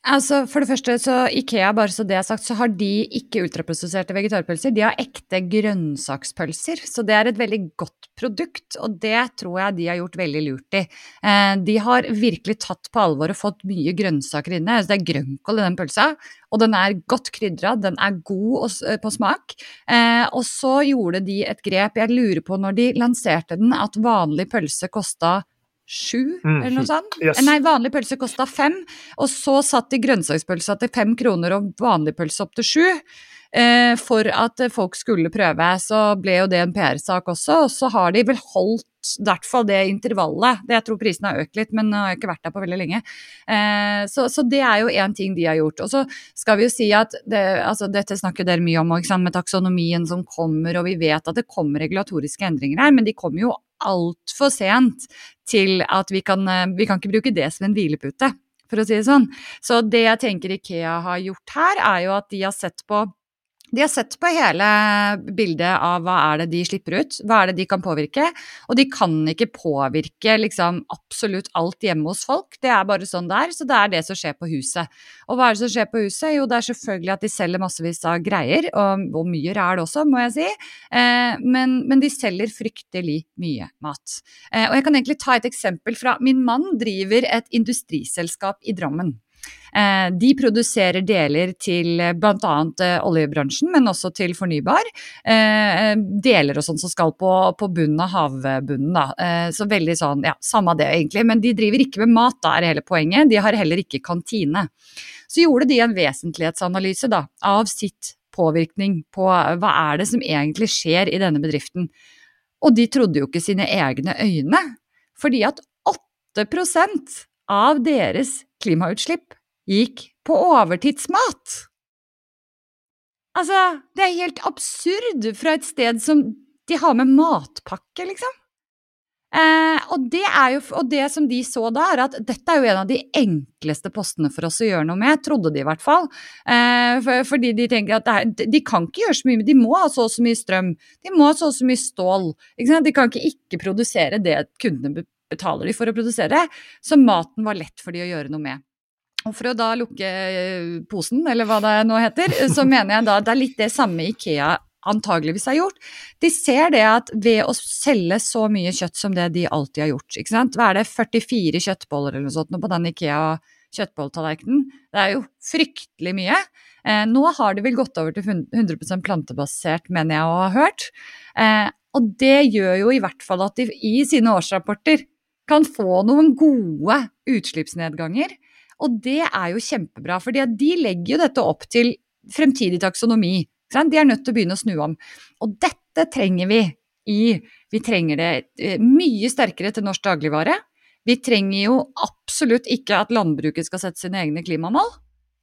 Altså, For det første, så Ikea, bare så det er sagt, så har de ikke ultraprosesserte vegetarpølser. De har ekte grønnsakspølser. Så det er et veldig godt produkt, og det tror jeg de har gjort veldig lurt i. Eh, de har virkelig tatt på alvor og fått mye grønnsaker inne. Altså, det er grønnkål i den pølsa, og den er godt krydra, den er god eh, på smak. Eh, og så gjorde de et grep, jeg lurer på når de lanserte den, at vanlig pølse kosta sju, mm. eller noe sånt. Yes. Nei, vanlig pølse kosta fem, og så satt de grønnsakspølsa til fem kroner og vanlig pølse opp til sju. Eh, for at folk skulle prøve. Så ble jo det en PR-sak også, og så har de vel holdt i hvert fall det intervallet. Det jeg tror prisen har økt litt, men har ikke vært der på veldig lenge. Eh, så, så, det er jo én ting de har gjort. Og så skal vi jo si at det, altså dette snakker dere mye om med taksonomien som kommer, og vi vet at det kommer regulatoriske endringer her, men de kommer jo altfor sent til at vi kan, eh, vi kan ikke bruke det som en hvilepute, for å si det sånn. Så det jeg tenker Ikea har gjort her, er jo at de har sett på de har sett på hele bildet av hva er det de slipper ut, hva er det de kan påvirke. Og de kan ikke påvirke liksom absolutt alt hjemme hos folk, det er bare sånn det er. Så det er det som skjer på huset. Og hva er det som skjer på huset? Jo, det er selvfølgelig at de selger massevis av greier, og, og mye ræl også, må jeg si. Eh, men, men, de selger fryktelig mye mat. Eh, og jeg kan egentlig ta et eksempel fra Min mann driver et industriselskap i Drammen. Eh, de produserer deler til bl.a. oljebransjen, men også til fornybar. Deler og sånn som skal på, på bunnen av havbunnen, da. Så veldig sånn, ja, samme det egentlig. Men de driver ikke med mat, da er hele poenget. De har heller ikke kantine. Så gjorde de en vesentlighetsanalyse da, av sitt påvirkning på hva er det som egentlig skjer i denne bedriften. Og de trodde jo ikke sine egne øyne, fordi at 8% av deres klimautslipp gikk på overtidsmat. Altså, det er helt absurd fra et sted som de har med matpakke, liksom. Eh, og, det jo, og, det som de så da, er at dette er jo en av de enkleste postene for oss å gjøre noe med, trodde de i hvert fall. Eh, for, fordi de tenker at er, de kan ikke gjøre så mye, men de må ha så og så mye strøm. De må ha så og så mye stål. De kan ikke ikke produsere det kundene betaler de for å produsere. Så maten var lett for de å gjøre noe med. Og for å da lukke eh, posen, eller hva det nå heter, så mener jeg da det er litt det samme Ikea antageligvis har gjort. De ser det at ved å selge så mye kjøtt som det de alltid har gjort, ikke sant? hva er det, 44 kjøttboller eller noe sånt på den Ikea kjøttbolletallerkenen, det er jo fryktelig mye. Eh, nå har det vel gått over til 100 plantebasert, mener jeg å ha hørt. Eh, og det gjør jo i hvert fall at de i sine årsrapporter kan få noen gode utslippsnedganger. Og det er jo kjempebra, for de legger jo dette opp til fremtidig taksonomi. De er nødt til å begynne å snu om. Og dette trenger vi i Vi trenger det eh, mye sterkere til norsk dagligvare. Vi trenger jo absolutt ikke at landbruket skal sette sine egne klimamål.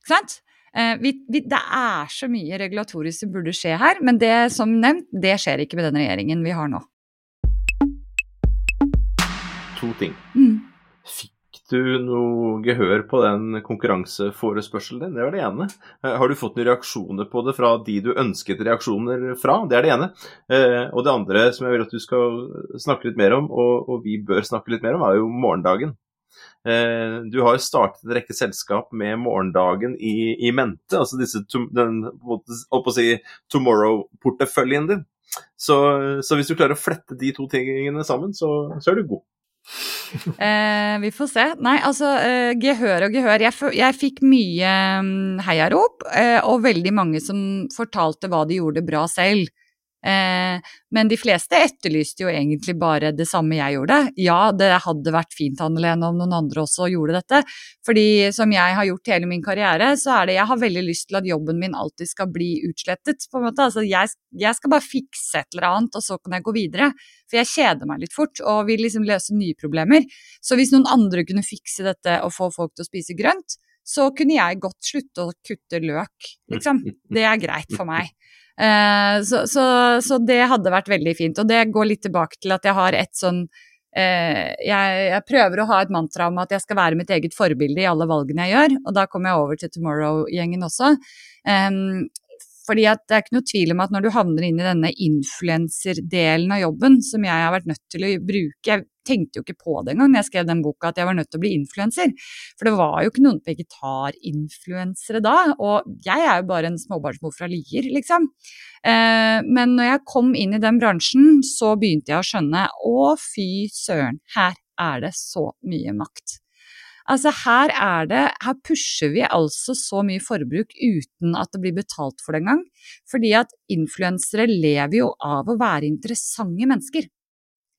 Ikke sant? Eh, vi, vi, det er så mye regulatorisk som burde skje her, men det som nevnt, det skjer ikke med den regjeringen vi har nå. To ting. Mm. Fikk du noe gehør på den konkurranseforespørselen din? Det var det ene. Eh, har du fått noen reaksjoner på det fra de du ønsket reaksjoner fra? Det er det ene. Eh, og det andre som jeg vil at du skal snakke litt mer om, og vi bør snakke litt mer om, er jo morgendagen. Eh, du har startet en rekke selskap med morgendagen i, i mente, altså disse, den si, tomorrow-porteføljen din. Så, så, hvis du klarer å flette de to tingene sammen, så, så er du god. Eh, vi får se. Nei, altså eh, gehør og gehør. Jeg, jeg fikk mye um, heiarop, eh, og veldig mange som fortalte hva de gjorde bra selv. Eh, men de fleste etterlyste jo egentlig bare det samme jeg gjorde. Ja, det hadde vært fint Anne-Lene om noen andre også gjorde dette. Fordi som jeg har gjort hele min karriere, så er det jeg har veldig lyst til at jobben min alltid skal bli utslettet. på en måte. Altså jeg, jeg skal bare fikse et eller annet, og så kan jeg gå videre. For jeg kjeder meg litt fort og vil liksom løse nye problemer. Så hvis noen andre kunne fikse dette og få folk til å spise grønt, så kunne jeg godt slutte å kutte løk, liksom. Det er greit for meg. Eh, så, så, så, det hadde vært veldig fint. Og det går litt tilbake til at jeg har et sånn eh, jeg, jeg, prøver å ha et mantra om at jeg skal være mitt eget forbilde i alle valgene jeg gjør, og da kommer jeg over til Tomorrow-gjengen også. Um, fordi det er ikke noe tvil om at når du havner inn i denne influenserdelen av jobben, som jeg har vært nødt til å bruke Jeg tenkte jo ikke på det engang da jeg skrev den boka at jeg var nødt til å bli influenser. For det var jo ikke noen vegetarinfluensere da. Og jeg er jo bare en småbarnsmor fra Lier, liksom. Eh, men når jeg kom inn i den bransjen, så begynte jeg å skjønne å fy søren, her er det så mye makt. Altså her er det Her pusher vi altså så mye forbruk uten at det blir betalt for det engang. Fordi at influensere lever jo av å være interessante mennesker.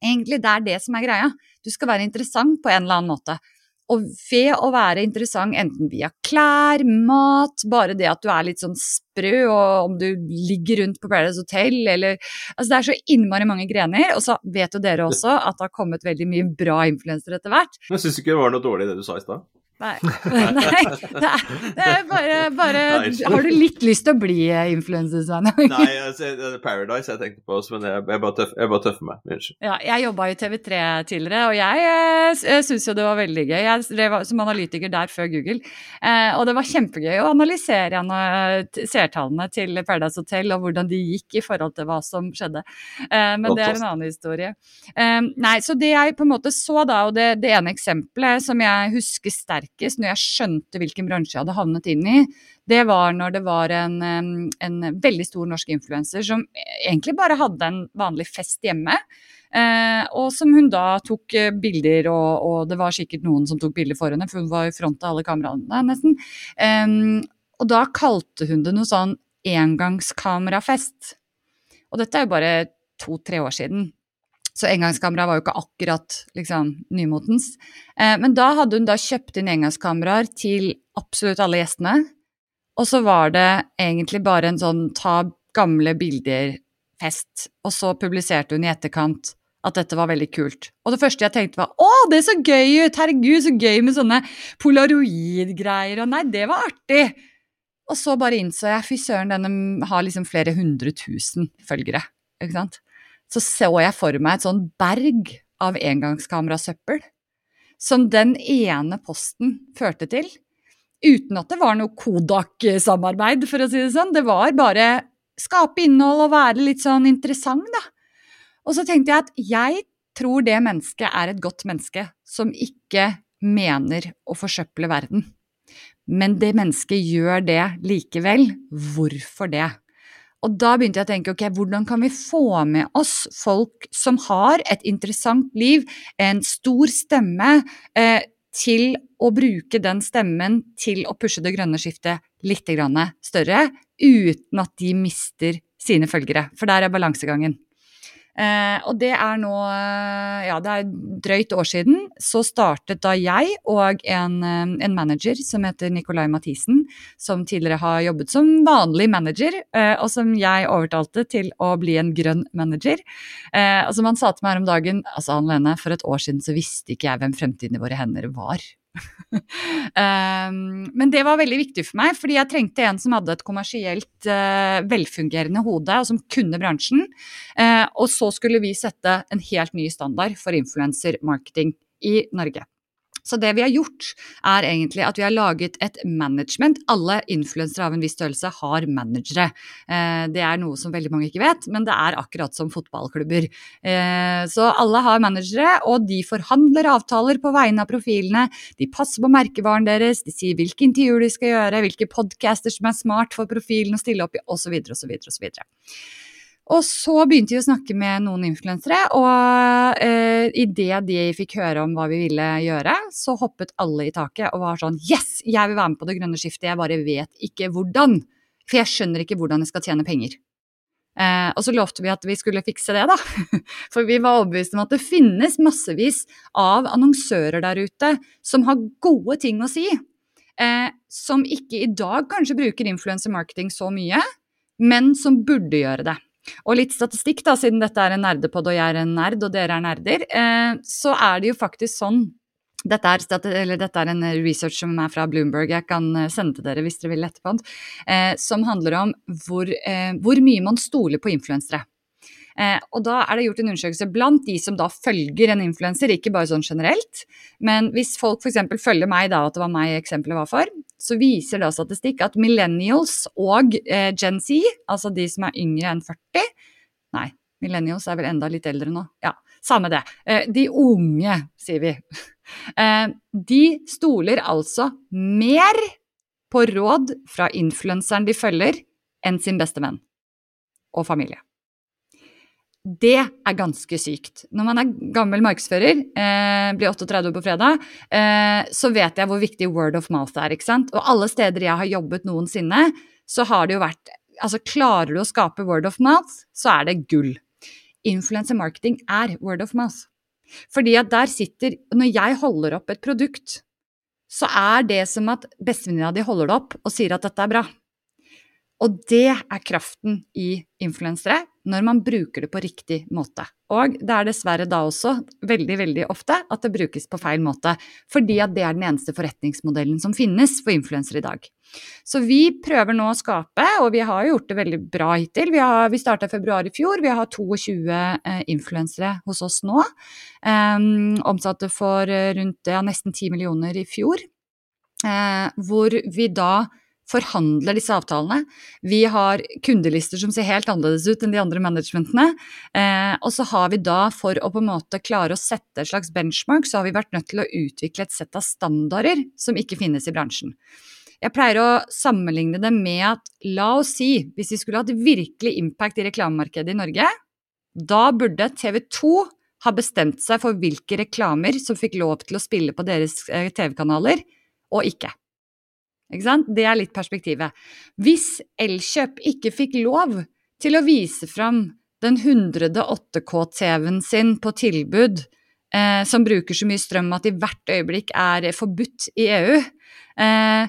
Egentlig det er det som er greia. Du skal være interessant på en eller annen måte. Og ved å være interessant enten via klær, mat, bare det at du er litt sånn sprø, og om du ligger rundt på Paradise Hotel eller Altså det er så innmari mange grener. Og så vet jo dere også at det har kommet veldig mye bra influensere etter hvert. Men syns du ikke det var noe dårlig det du sa i stad? Nei. Nei. Det er, det er bare, bare Har du litt lyst til å bli influenser, Svein? Nei, altså, det er Paradise jeg tenkte på, men jeg, jeg, bare, tøff, jeg bare tøffer meg. Unnskyld. Ja, jeg jobba i TV3 tidligere, og jeg, jeg eh, syns jo det var veldig gøy. Jeg drev som analytiker der før Google, eh, og det var kjempegøy å analysere seertallene til Paradise Hotel og hvordan de gikk i forhold til hva som skjedde. Eh, men det er en annen historie. Eh, nei, så det jeg på en måte så da, og det, det ene eksempelet som jeg husker sterkt sterkest, når jeg skjønte hvilken bransje jeg hadde havnet inn i, det var når det var en, en veldig stor norsk influenser som egentlig bare hadde en vanlig fest hjemme. Eh, og som hun da tok eh, bilder, og, og, det var sikkert noen som tok bilder for henne, for hun var i front av alle kameraene nesten. Eh, og da kalte hun det noe sånn engangskamerafest. Og dette er jo bare to-tre år siden. Så engangskamera var jo ikke akkurat liksom, nymotens. Eh, men da hadde hun da kjøpt inn engangskameraer til absolutt alle gjestene. Og så var det egentlig bare en sånn ta gamle bilder-fest. Og så publiserte hun i etterkant at dette var veldig kult. Og det første jeg tenkte var å, det er så gøy ut! Herregud, så gøy med sånne polaroid-greier. Og nei, det var artig! Og så bare innså jeg fy søren, denne har liksom flere hundre tusen følgere. Ikke sant? Så så jeg for meg et sånn berg av engangskamerasøppel som den ene posten førte til. Uten at det var noe Kodak-samarbeid, for å si det sånn. Det var bare skape innhold og være litt sånn interessant, da. Og så tenkte jeg at jeg tror det mennesket er et godt menneske som ikke mener å forsøple verden. Men det mennesket gjør det likevel. Hvorfor det? Og da begynte jeg å tenke ok, hvordan kan vi få med oss folk som har et interessant liv, en stor stemme, eh, til å bruke den stemmen til å pushe det grønne skiftet litt større, uten at de mister sine følgere. For der er balansegangen. Eh, og det er nå Ja, det er drøyt år siden. Så startet da jeg og en, eh, en manager som heter Nicolai Mathisen, som tidligere har jobbet som vanlig manager, eh, og som jeg overtalte til å bli en grønn manager. Eh, og som han sa til meg her om dagen Altså, Anne Lene, for et år siden så visste ikke jeg hvem fremtiden i våre hender var. Um, men det var veldig viktig for meg, fordi jeg trengte en som hadde et kommersielt uh, velfungerende hode, og som kunne bransjen. Uh, og så skulle vi sette en helt ny standard for influensermarketing i Norge. Så det vi har gjort, er egentlig at vi har laget et management. Alle influensere av en viss størrelse har managere. Eh, det er noe som veldig mange ikke vet, men det er akkurat som fotballklubber. Eh, så alle har managere, og de forhandler avtaler på vegne av profilene. De passer på merkevaren deres, de sier hvilke intervjuer de skal gjøre, hvilke podcaster som er smart for profilen å stille opp i, osv., osv., osv. Og så begynte vi å snakke med noen influensere, og eh, idet de fikk høre om hva vi ville gjøre, så hoppet alle i taket og var sånn Yes, jeg vil være med på det grønne skiftet, jeg bare vet ikke hvordan. For jeg skjønner ikke hvordan jeg skal tjene penger. Eh, og så lovte vi at vi skulle fikse det, da. For vi var overbevist om at det finnes massevis av annonsører der ute som har gode ting å si. Eh, som ikke i dag kanskje bruker influencer marketing så mye, men som burde gjøre det. Og litt statistikk, da, siden dette er en nerdepod og jeg er en nerd og dere er nerder, eh, så er det jo faktisk sånn dette er, dette er, en research som er fra Bloomberg, jeg kan eh, sende til dere hvis dere vil etterpå, eh, som handler om hvor, eh, hvor mye man stoler på influensere. Eh, og da er det gjort en undersøkelse blant de som da følger en influenser, ikke bare sånn generelt. Men hvis folk f.eks. følger meg, da, at det var meg eksempelet var for, så viser da statistikk at millennials og eh, Gen Z, altså de som er yngre enn 40 Nei, millennials er vel enda litt eldre nå. Ja, samme det. Eh, de unge, sier vi. Eh, de stoler altså mer på råd fra influenseren de følger, enn sin beste venn og familie. Det er ganske sykt. Når man er gammel markedsfører, eh, blir 38 år på fredag, eh, så vet jeg hvor viktig word of mouth er. ikke sant? Og alle steder jeg har jobbet noensinne, så har det jo vært Altså, klarer du å skape word of mouth, så er det gull. Influencer marketing er word of mouth. Fordi at der sitter Når jeg holder opp et produkt, så er det som at bestevenninna di holder det opp og sier at dette er bra. Og det er kraften i influensere når man bruker det på riktig måte. Og det er dessverre da også veldig veldig ofte at det brukes på feil måte, fordi at det er den eneste forretningsmodellen som finnes for influensere i dag. Så vi prøver nå å skape, og vi har gjort det veldig bra hittil. Vi, har, vi starta i februar i fjor, vi har 22 eh, influensere hos oss nå. Um, omsatte for rundt ja, nesten 10 millioner i fjor. Eh, hvor vi da forhandler disse avtalene. Vi har kundelister som ser helt annerledes ut enn de andre managementene. Eh, og så har vi da, for å på en måte klare å sette et slags benchmark, så har vi vært nødt til å utvikle et sett av standarder som ikke finnes i bransjen. Jeg pleier å sammenligne det med at la oss si, hvis vi skulle hatt virkelig impact i reklamemarkedet i Norge, da burde TV 2 ha bestemt seg for hvilke reklamer som fikk lov til å spille på deres eh, TV-kanaler, og ikke. Det er litt perspektivet. Hvis Elkjøp ikke fikk lov til å vise fram den 108K-TV-en sin på tilbud, eh, som bruker så mye strøm at i hvert øyeblikk er forbudt i EU, eh,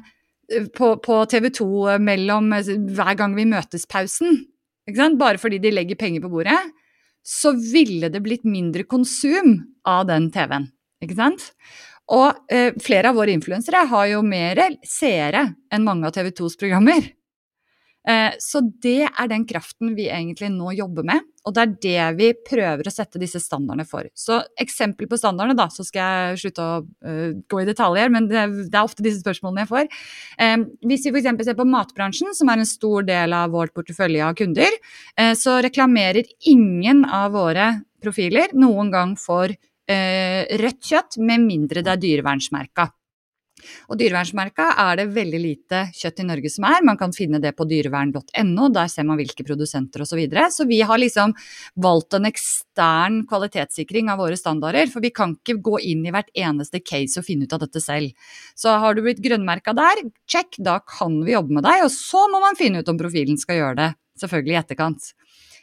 på, på TV 2 mellom hver gang vi møtes-pausen, bare fordi de legger penger på bordet, så ville det blitt mindre konsum av den TV-en. Ikke sant? Og eh, flere av våre influensere har jo mer seere enn mange av TV 2s programmer. Eh, så det er den kraften vi egentlig nå jobber med, og det er det vi prøver å sette disse standardene for. Så eksempel på standardene, da, så skal jeg slutte å uh, gå i detaljer, men det, det, er ofte disse spørsmålene jeg får. Eh, hvis vi f.eks. ser på matbransjen, som er en stor del av vårt portefølje av kunder, uh, så reklamerer ingen av våre profiler noen gang for rødt kjøtt, med mindre det er dyrevernsmerka. Og dyrevernsmerka er det veldig lite kjøtt i Norge som er. Man kan finne det på dyrevern.no, der ser man hvilke produsenter osv. Så, videre. så vi har liksom valgt en ekstern kvalitetssikring av våre standarder, for vi kan ikke gå inn i hvert eneste case og finne ut av dette selv. Så har du blitt grønnmerka der, check, da kan vi jobbe med deg. Og så må man finne ut om profilen skal gjøre det, selvfølgelig i etterkant.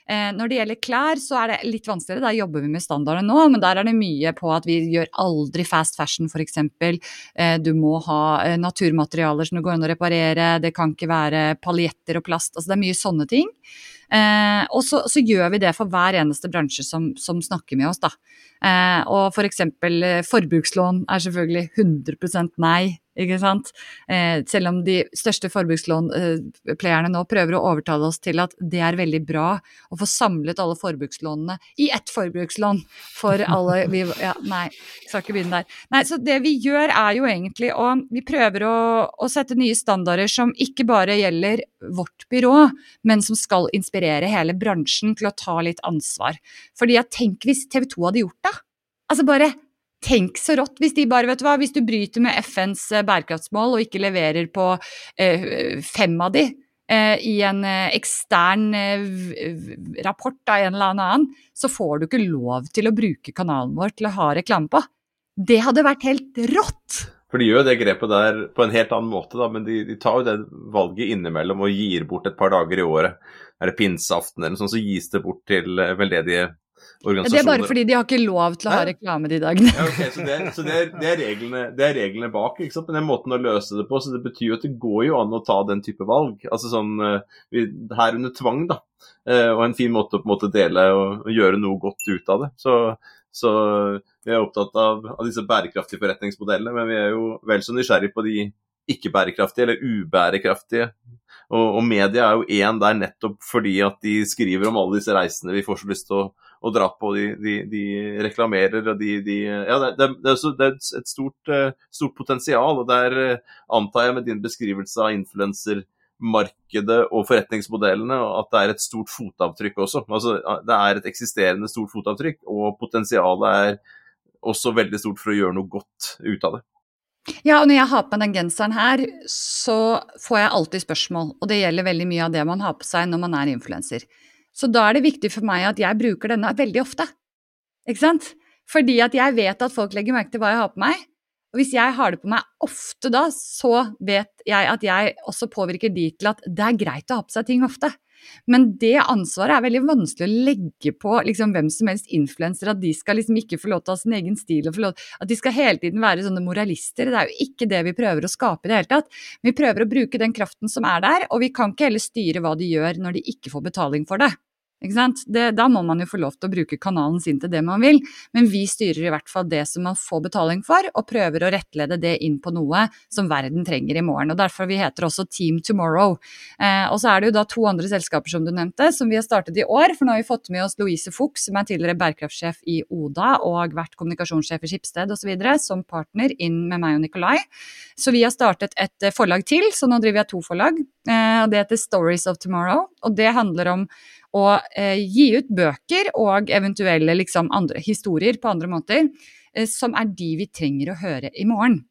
Eh, når det gjelder klær, så er det litt vanskeligere. Der jobber vi med standarder nå, men der er det mye på at vi gjør aldri fast fashion, f.eks. Eh, du må ha eh, naturmaterialer som det går an å reparere, det kan ikke være paljetter og plast. Altså det er mye sånne ting. Og så, så, gjør vi det for hver eneste bransje som, som snakker med oss, da. Og f.eks. For forbrukslån er selvfølgelig 100% nei. Ikke sant? Eh, selv om de største forbrukslånplayerne nå prøver å overtale oss til at det er veldig bra å få samlet alle forbrukslånene i ett forbrukslån for alle vi, ja, Nei, skal ikke begynne der. Nei, så det vi gjør er jo egentlig å Vi prøver å, å sette nye standarder som ikke bare gjelder vårt byrå, men som skal inspirere hele bransjen til å ta litt ansvar. Fordi jeg tenk hvis TV 2 hadde gjort det. Altså bare Tenk så rått hvis de bare, vet du hva, hvis du bryter med FNs eh, bærekraftsmål og ikke leverer på eh, fem av de eh, i en ekstern rapport av en eller annen, så får du ikke lov til å bruke kanalen vår til å ha reklame på. Det hadde vært helt rått! For de gjør jo det grepet der på en helt annen måte, da, men de, de tar jo det valget innimellom og gir bort et par dager i året. Er det pinseaften eller noe sånt, så gis det bort til veldedige organisasjoner. Det er bare fordi de har ikke lov til å ha reklame de dagene. Ja, okay, så det, så det, er, det, er reglene, det, er, reglene, bak, ikke sant? men den måten å løse det på. Så det betyr jo at det går jo an å ta den type valg. Altså sånn eh, her under tvang, da. Eh, og en fin måte å på en måte dele og, og gjøre noe godt ut av det. Så så vi er opptatt av, av, disse bærekraftige forretningsmodellene, men vi er jo vel så nysgjerrig på de ikke-bærekraftige eller ubærekraftige. Og, og media er jo én der nettopp fordi at de skriver om alle disse reisene vi får så lyst til å, å dra på. De, de, de, reklamerer og de, de Ja, det, det, det, er et stort, eh, stort potensial. Og der eh, antar jeg med din beskrivelse av influensermarkedet og forretningsmodellene, at det er et stort fotavtrykk også. Altså, det er et eksisterende stort fotavtrykk, og potensialet er også veldig stort for å gjøre noe godt ut av det. Ja, og når jeg har på meg den genseren her, så får jeg alltid spørsmål. Og det gjelder veldig mye av det man har på seg når man er influenser. Så da er det viktig for meg at jeg bruker denne veldig ofte. Ikke sant? Fordi at jeg vet at folk legger merke til hva jeg har på meg. Og hvis jeg har det på meg ofte da, så vet jeg at jeg også påvirker de til at det er greit å ha på seg ting ofte. Men det ansvaret er veldig vanskelig å legge på liksom, hvem som helst influensere. At de skal liksom ikke få lov til å ha sin egen stil, lov, at de skal hele tiden være sånne moralister. Det er jo ikke det vi prøver å skape i det hele tatt. Vi prøver å bruke den kraften som er der, og vi kan ikke heller styre hva de gjør når de ikke får betaling for det. Det, da må man jo få lov til å bruke kanalen sin til det man vil, men vi styrer i hvert fall det som man får betaling for, og prøver å rettlede det inn på noe som verden trenger i morgen. og Derfor vi heter også Team Tomorrow. Eh, og så er det jo da to andre selskaper som du nevnte, som vi har startet i år. For nå har vi fått med oss Louise Fuchs, som er tidligere bærekraftsjef i Oda og vært kommunikasjonssjef i Skipsted osv., som partner inn med meg og Nikolai. Så vi har startet et forlag til, så nå driver jeg to forlag. Eh, og Det heter Stories of Tomorrow, og det handler om å eh, gi ut bøker og eventuelle liksom, andre historier på andre måter, eh, som er de vi trenger å høre i morgen.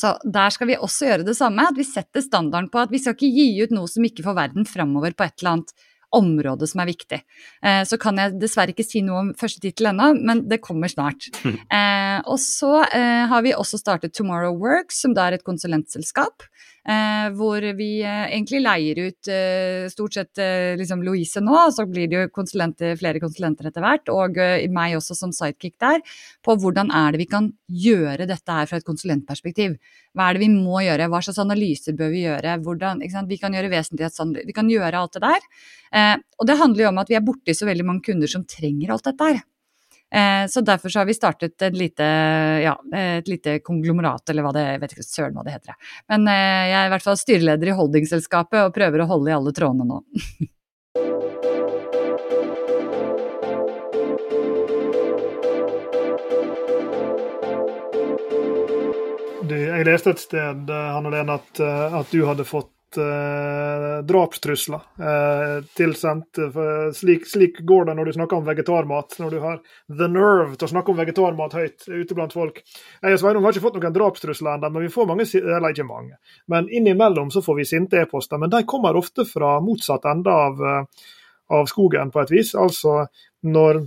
Så der skal vi også gjøre det samme, at vi setter standarden på at vi skal ikke gi ut noe som ikke får verden framover på et eller annet område som er viktig. Eh, så kan jeg dessverre ikke si noe om første tittel ennå, men det kommer snart. Eh, og så eh, har vi også startet Tomorrow Works, som da er et konsulentselskap. Eh, hvor vi eh, egentlig leier ut eh, stort sett liksom Louise nå, og så blir det jo konsulenter, flere konsulenter etter hvert, og meg også som sidekick der, på hvordan er det vi kan gjøre dette her fra et konsulentperspektiv. Hva er det vi må gjøre, hva slags analyser bør vi gjøre, hvordan, vi kan gjøre vesentlighetsanalyser, vi kan gjøre alt det der. og det handler jo om at vi er borti så veldig mange kunder som trenger alt dette her. Eh, så derfor så har vi startet et lite, ja, et lite konglomerat, eller hva det jeg vet ikke søren hva det heter. Men eh, jeg er i hvert fall styreleder i holdingselskapet og prøver å holde i alle trådene nå. jeg leste et sted Hanne Lene, at, at du hadde fått uh, drapstrusler eh, tilsendt. Slik, slik, går det når du snakker om vegetarmat, når du har the nerve til å snakke om vegetarmat høyt ute blant folk. Jeg og Sveinung har ikke fått noen drapstrusler ennå, men vi får mange, eller ikke mange. Men innimellom så får vi sinte e-poster. Men de kommer ofte fra motsatt ende av, uh, av skogen, på et vis. Altså når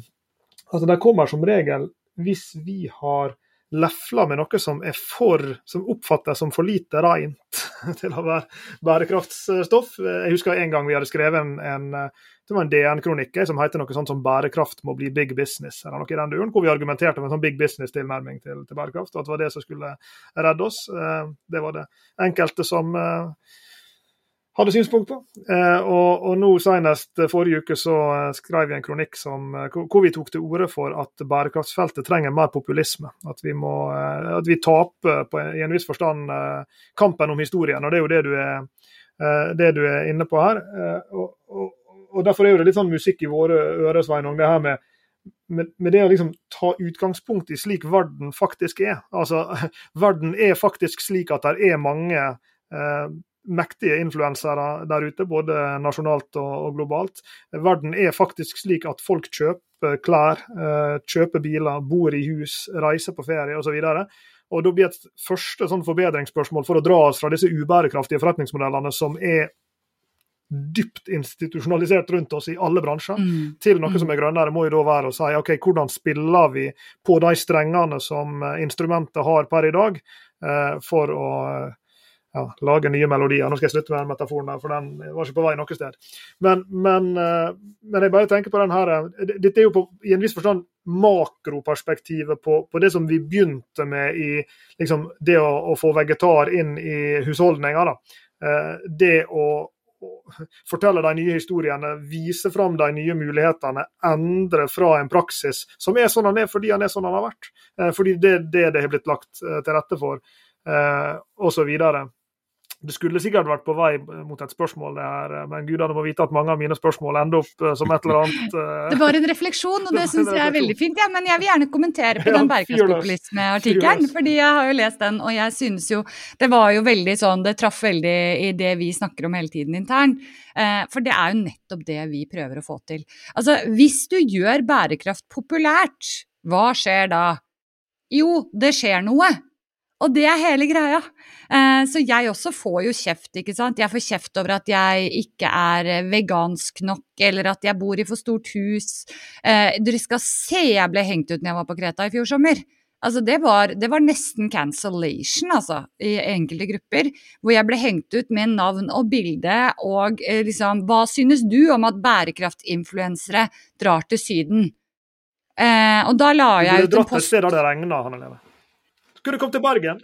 Altså, de kommer som regel hvis vi har lefler med noe som er for, som oppfattes som for lite rent til å være bærekraftsstoff. Jeg husker en gang vi hadde skrevet en, en en DN-kronikk som heter noe sånt som 'bærekraft må bli big business', eller noe i den duren, hvor vi argumenterte med en sånn big business-tilnærming til, til, bærekraft, og at det var det som skulle redde oss. Eh, det var det enkelte som eh, hadde synspunkt på. Eh, og, og, nå senest eh, forrige uke så eh, skrev vi en kronikk som, hvor vi tok til orde for at bærekraftsfeltet trenger mer populisme. At vi, må, at vi taper på, i en viss forstand kampen om historien. og Det er jo det du er, det du er inne på her. Og, og, og, Derfor er det litt sånn musikk i våre ører, Sveinung. det her med med, med, det å liksom ta utgangspunkt i slik verden faktisk er. Altså, Verden er faktisk slik at det er mange mektige influensere der ute, både nasjonalt og, globalt. Verden er faktisk slik at folk kjøper klær, eh, kjøper biler, bor i hus, reiser på ferie osv. Og da blir et første sånn forbedringsspørsmål for å dra oss fra disse ubærekraftige forretningsmodellene som er dypt institusjonalisert rundt oss i alle bransjer, mm. til noe som er grønnere, må jo da være å si ok, hvordan spiller vi på de strengene som eh, instrumentet har per i dag, eh, for å ja, lage nye melodier. Nå skal jeg slutte med den metaforen, der, for den var ikke på vei noe sted. Men, men, eh, men jeg bare tenker på den her, eh, Dette er jo på, i en viss forstand makroperspektivet på, på, det som vi begynte med i liksom, det å, å, få vegetar inn i husholdninger. Da. det å, fortelle de nye historiene, vise fram de nye mulighetene, endre fra en praksis som er sånn han er fordi han er sånn han har vært. Fordi det er det det har blitt lagt til rette for, osv. Det skulle sikkert vært på vei mot et spørsmål, det her, men gudene må vite at mange av mine spørsmål ender opp eh, som et eller annet. Det var en refleksjon, og det syns jeg er veldig fint. Ja, men jeg vil gjerne kommentere på den bærekraftspopulisme-artikkelen, fordi jeg har jo lest den, og jeg synes jo Det var jo veldig sånn Det traff veldig i det vi snakker om hele tiden internt. For det er jo nettopp det vi prøver å få til. Altså, hvis du gjør bærekraft populært, hva skjer da? Jo, det skjer noe. Og det er hele greia. Eh, så jeg også får jo kjeft, ikke sant. Jeg får kjeft over at jeg ikke er eh, vegansk nok, eller at jeg bor i for stort hus. Eh, dere skal se jeg ble hengt ut når jeg var på Kreta i fjor sommer. Altså det var, det var, nesten cancellation, altså, i enkelte grupper. Hvor jeg ble hengt ut med navn og bilde og liksom Hva synes du om at bærekraftinfluensere drar til Syden? Eh, og da la jeg ut en post Du drar dratt et sted der det regna, Hanne Lene. Kunne kommet til Bergen.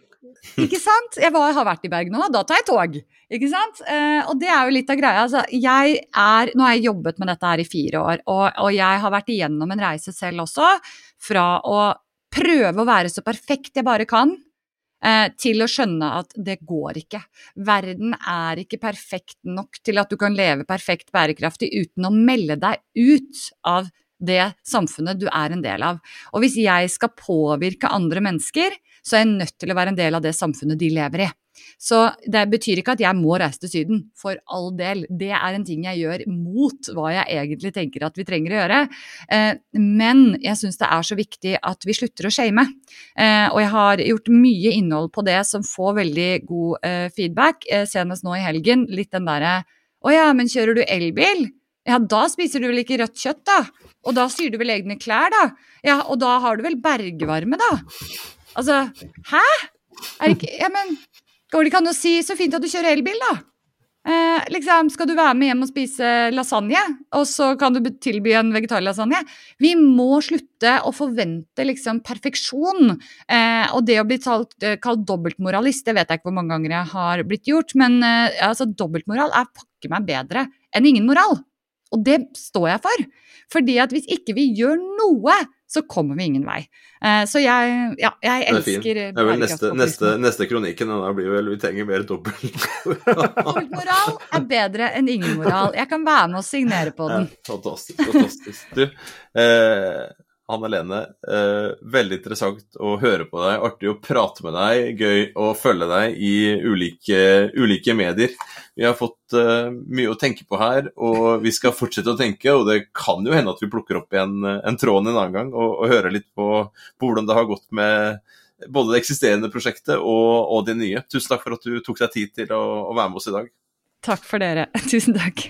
ikke sant? Jeg var, har vært i Bergen nå, da tar jeg tog. Ikke sant? Eh, og det er jo litt av greia. Altså, jeg er, nå har jeg jobbet med dette her i fire år, og, og jeg har vært igjennom en reise selv også. Fra å prøve å være så perfekt jeg bare kan, eh, til å skjønne at det går ikke. Verden er ikke perfekt nok til at du kan leve perfekt bærekraftig uten å melde deg ut av det samfunnet du er en del av. Og hvis jeg skal påvirke andre mennesker, så er jeg nødt til å være en del av det samfunnet de lever i. Så det betyr ikke at jeg må reise til Syden, for all del. Det er en ting jeg gjør mot hva jeg egentlig tenker at vi trenger å gjøre. Eh, men jeg syns det er så viktig at vi slutter å shame. Eh, og jeg har gjort mye innhold på det som får veldig god eh, feedback, senest nå i helgen. Litt den derre Å ja, men kjører du elbil? Ja, da spiser du vel ikke rødt kjøtt, da? Og da syr du vel egne klær, da? Ja, og da har du vel bergvarme, da? Altså, hæ? Er ikke Ja, men går det ikke an å si 'så fint at du kjører elbil', da? Eh, liksom, Skal du være med hjem og spise lasagne, og så kan du tilby en vegetarlasagne? Vi må slutte å forvente liksom perfeksjon. Eh, og det å bli talt, eh, kalt dobbeltmoralist, det vet jeg ikke hvor mange ganger jeg har blitt gjort, men eh, altså, dobbeltmoral er pakke meg bedre enn ingen moral. Og det står jeg for. Fordi at hvis ikke vi gjør noe, så kommer vi ingen vei. Uh, så jeg, ja, jeg elsker Det er vel neste, neste, neste kronikken, da blir vel vi trenger mer dobbelt Dobbeltmoral er bedre enn ingen moral. Jeg kan være med og signere på den. Ja, fantastisk. fantastisk. Du, eh, Hanne Lene, eh, veldig interessant å høre på deg. Artig å prate med deg. Gøy å følge deg i ulike, ulike medier. Vi har fått eh, mye å tenke på her, og vi skal fortsette å tenke. Og det kan jo hende at vi plukker opp igjen en tråd en annen gang og, og hører litt på, på, hvordan det har gått med både det eksisterende prosjektet og, og det nye. Tusen takk for at du tok deg tid til å, å være med oss i dag. Takk for dere. Tusen takk.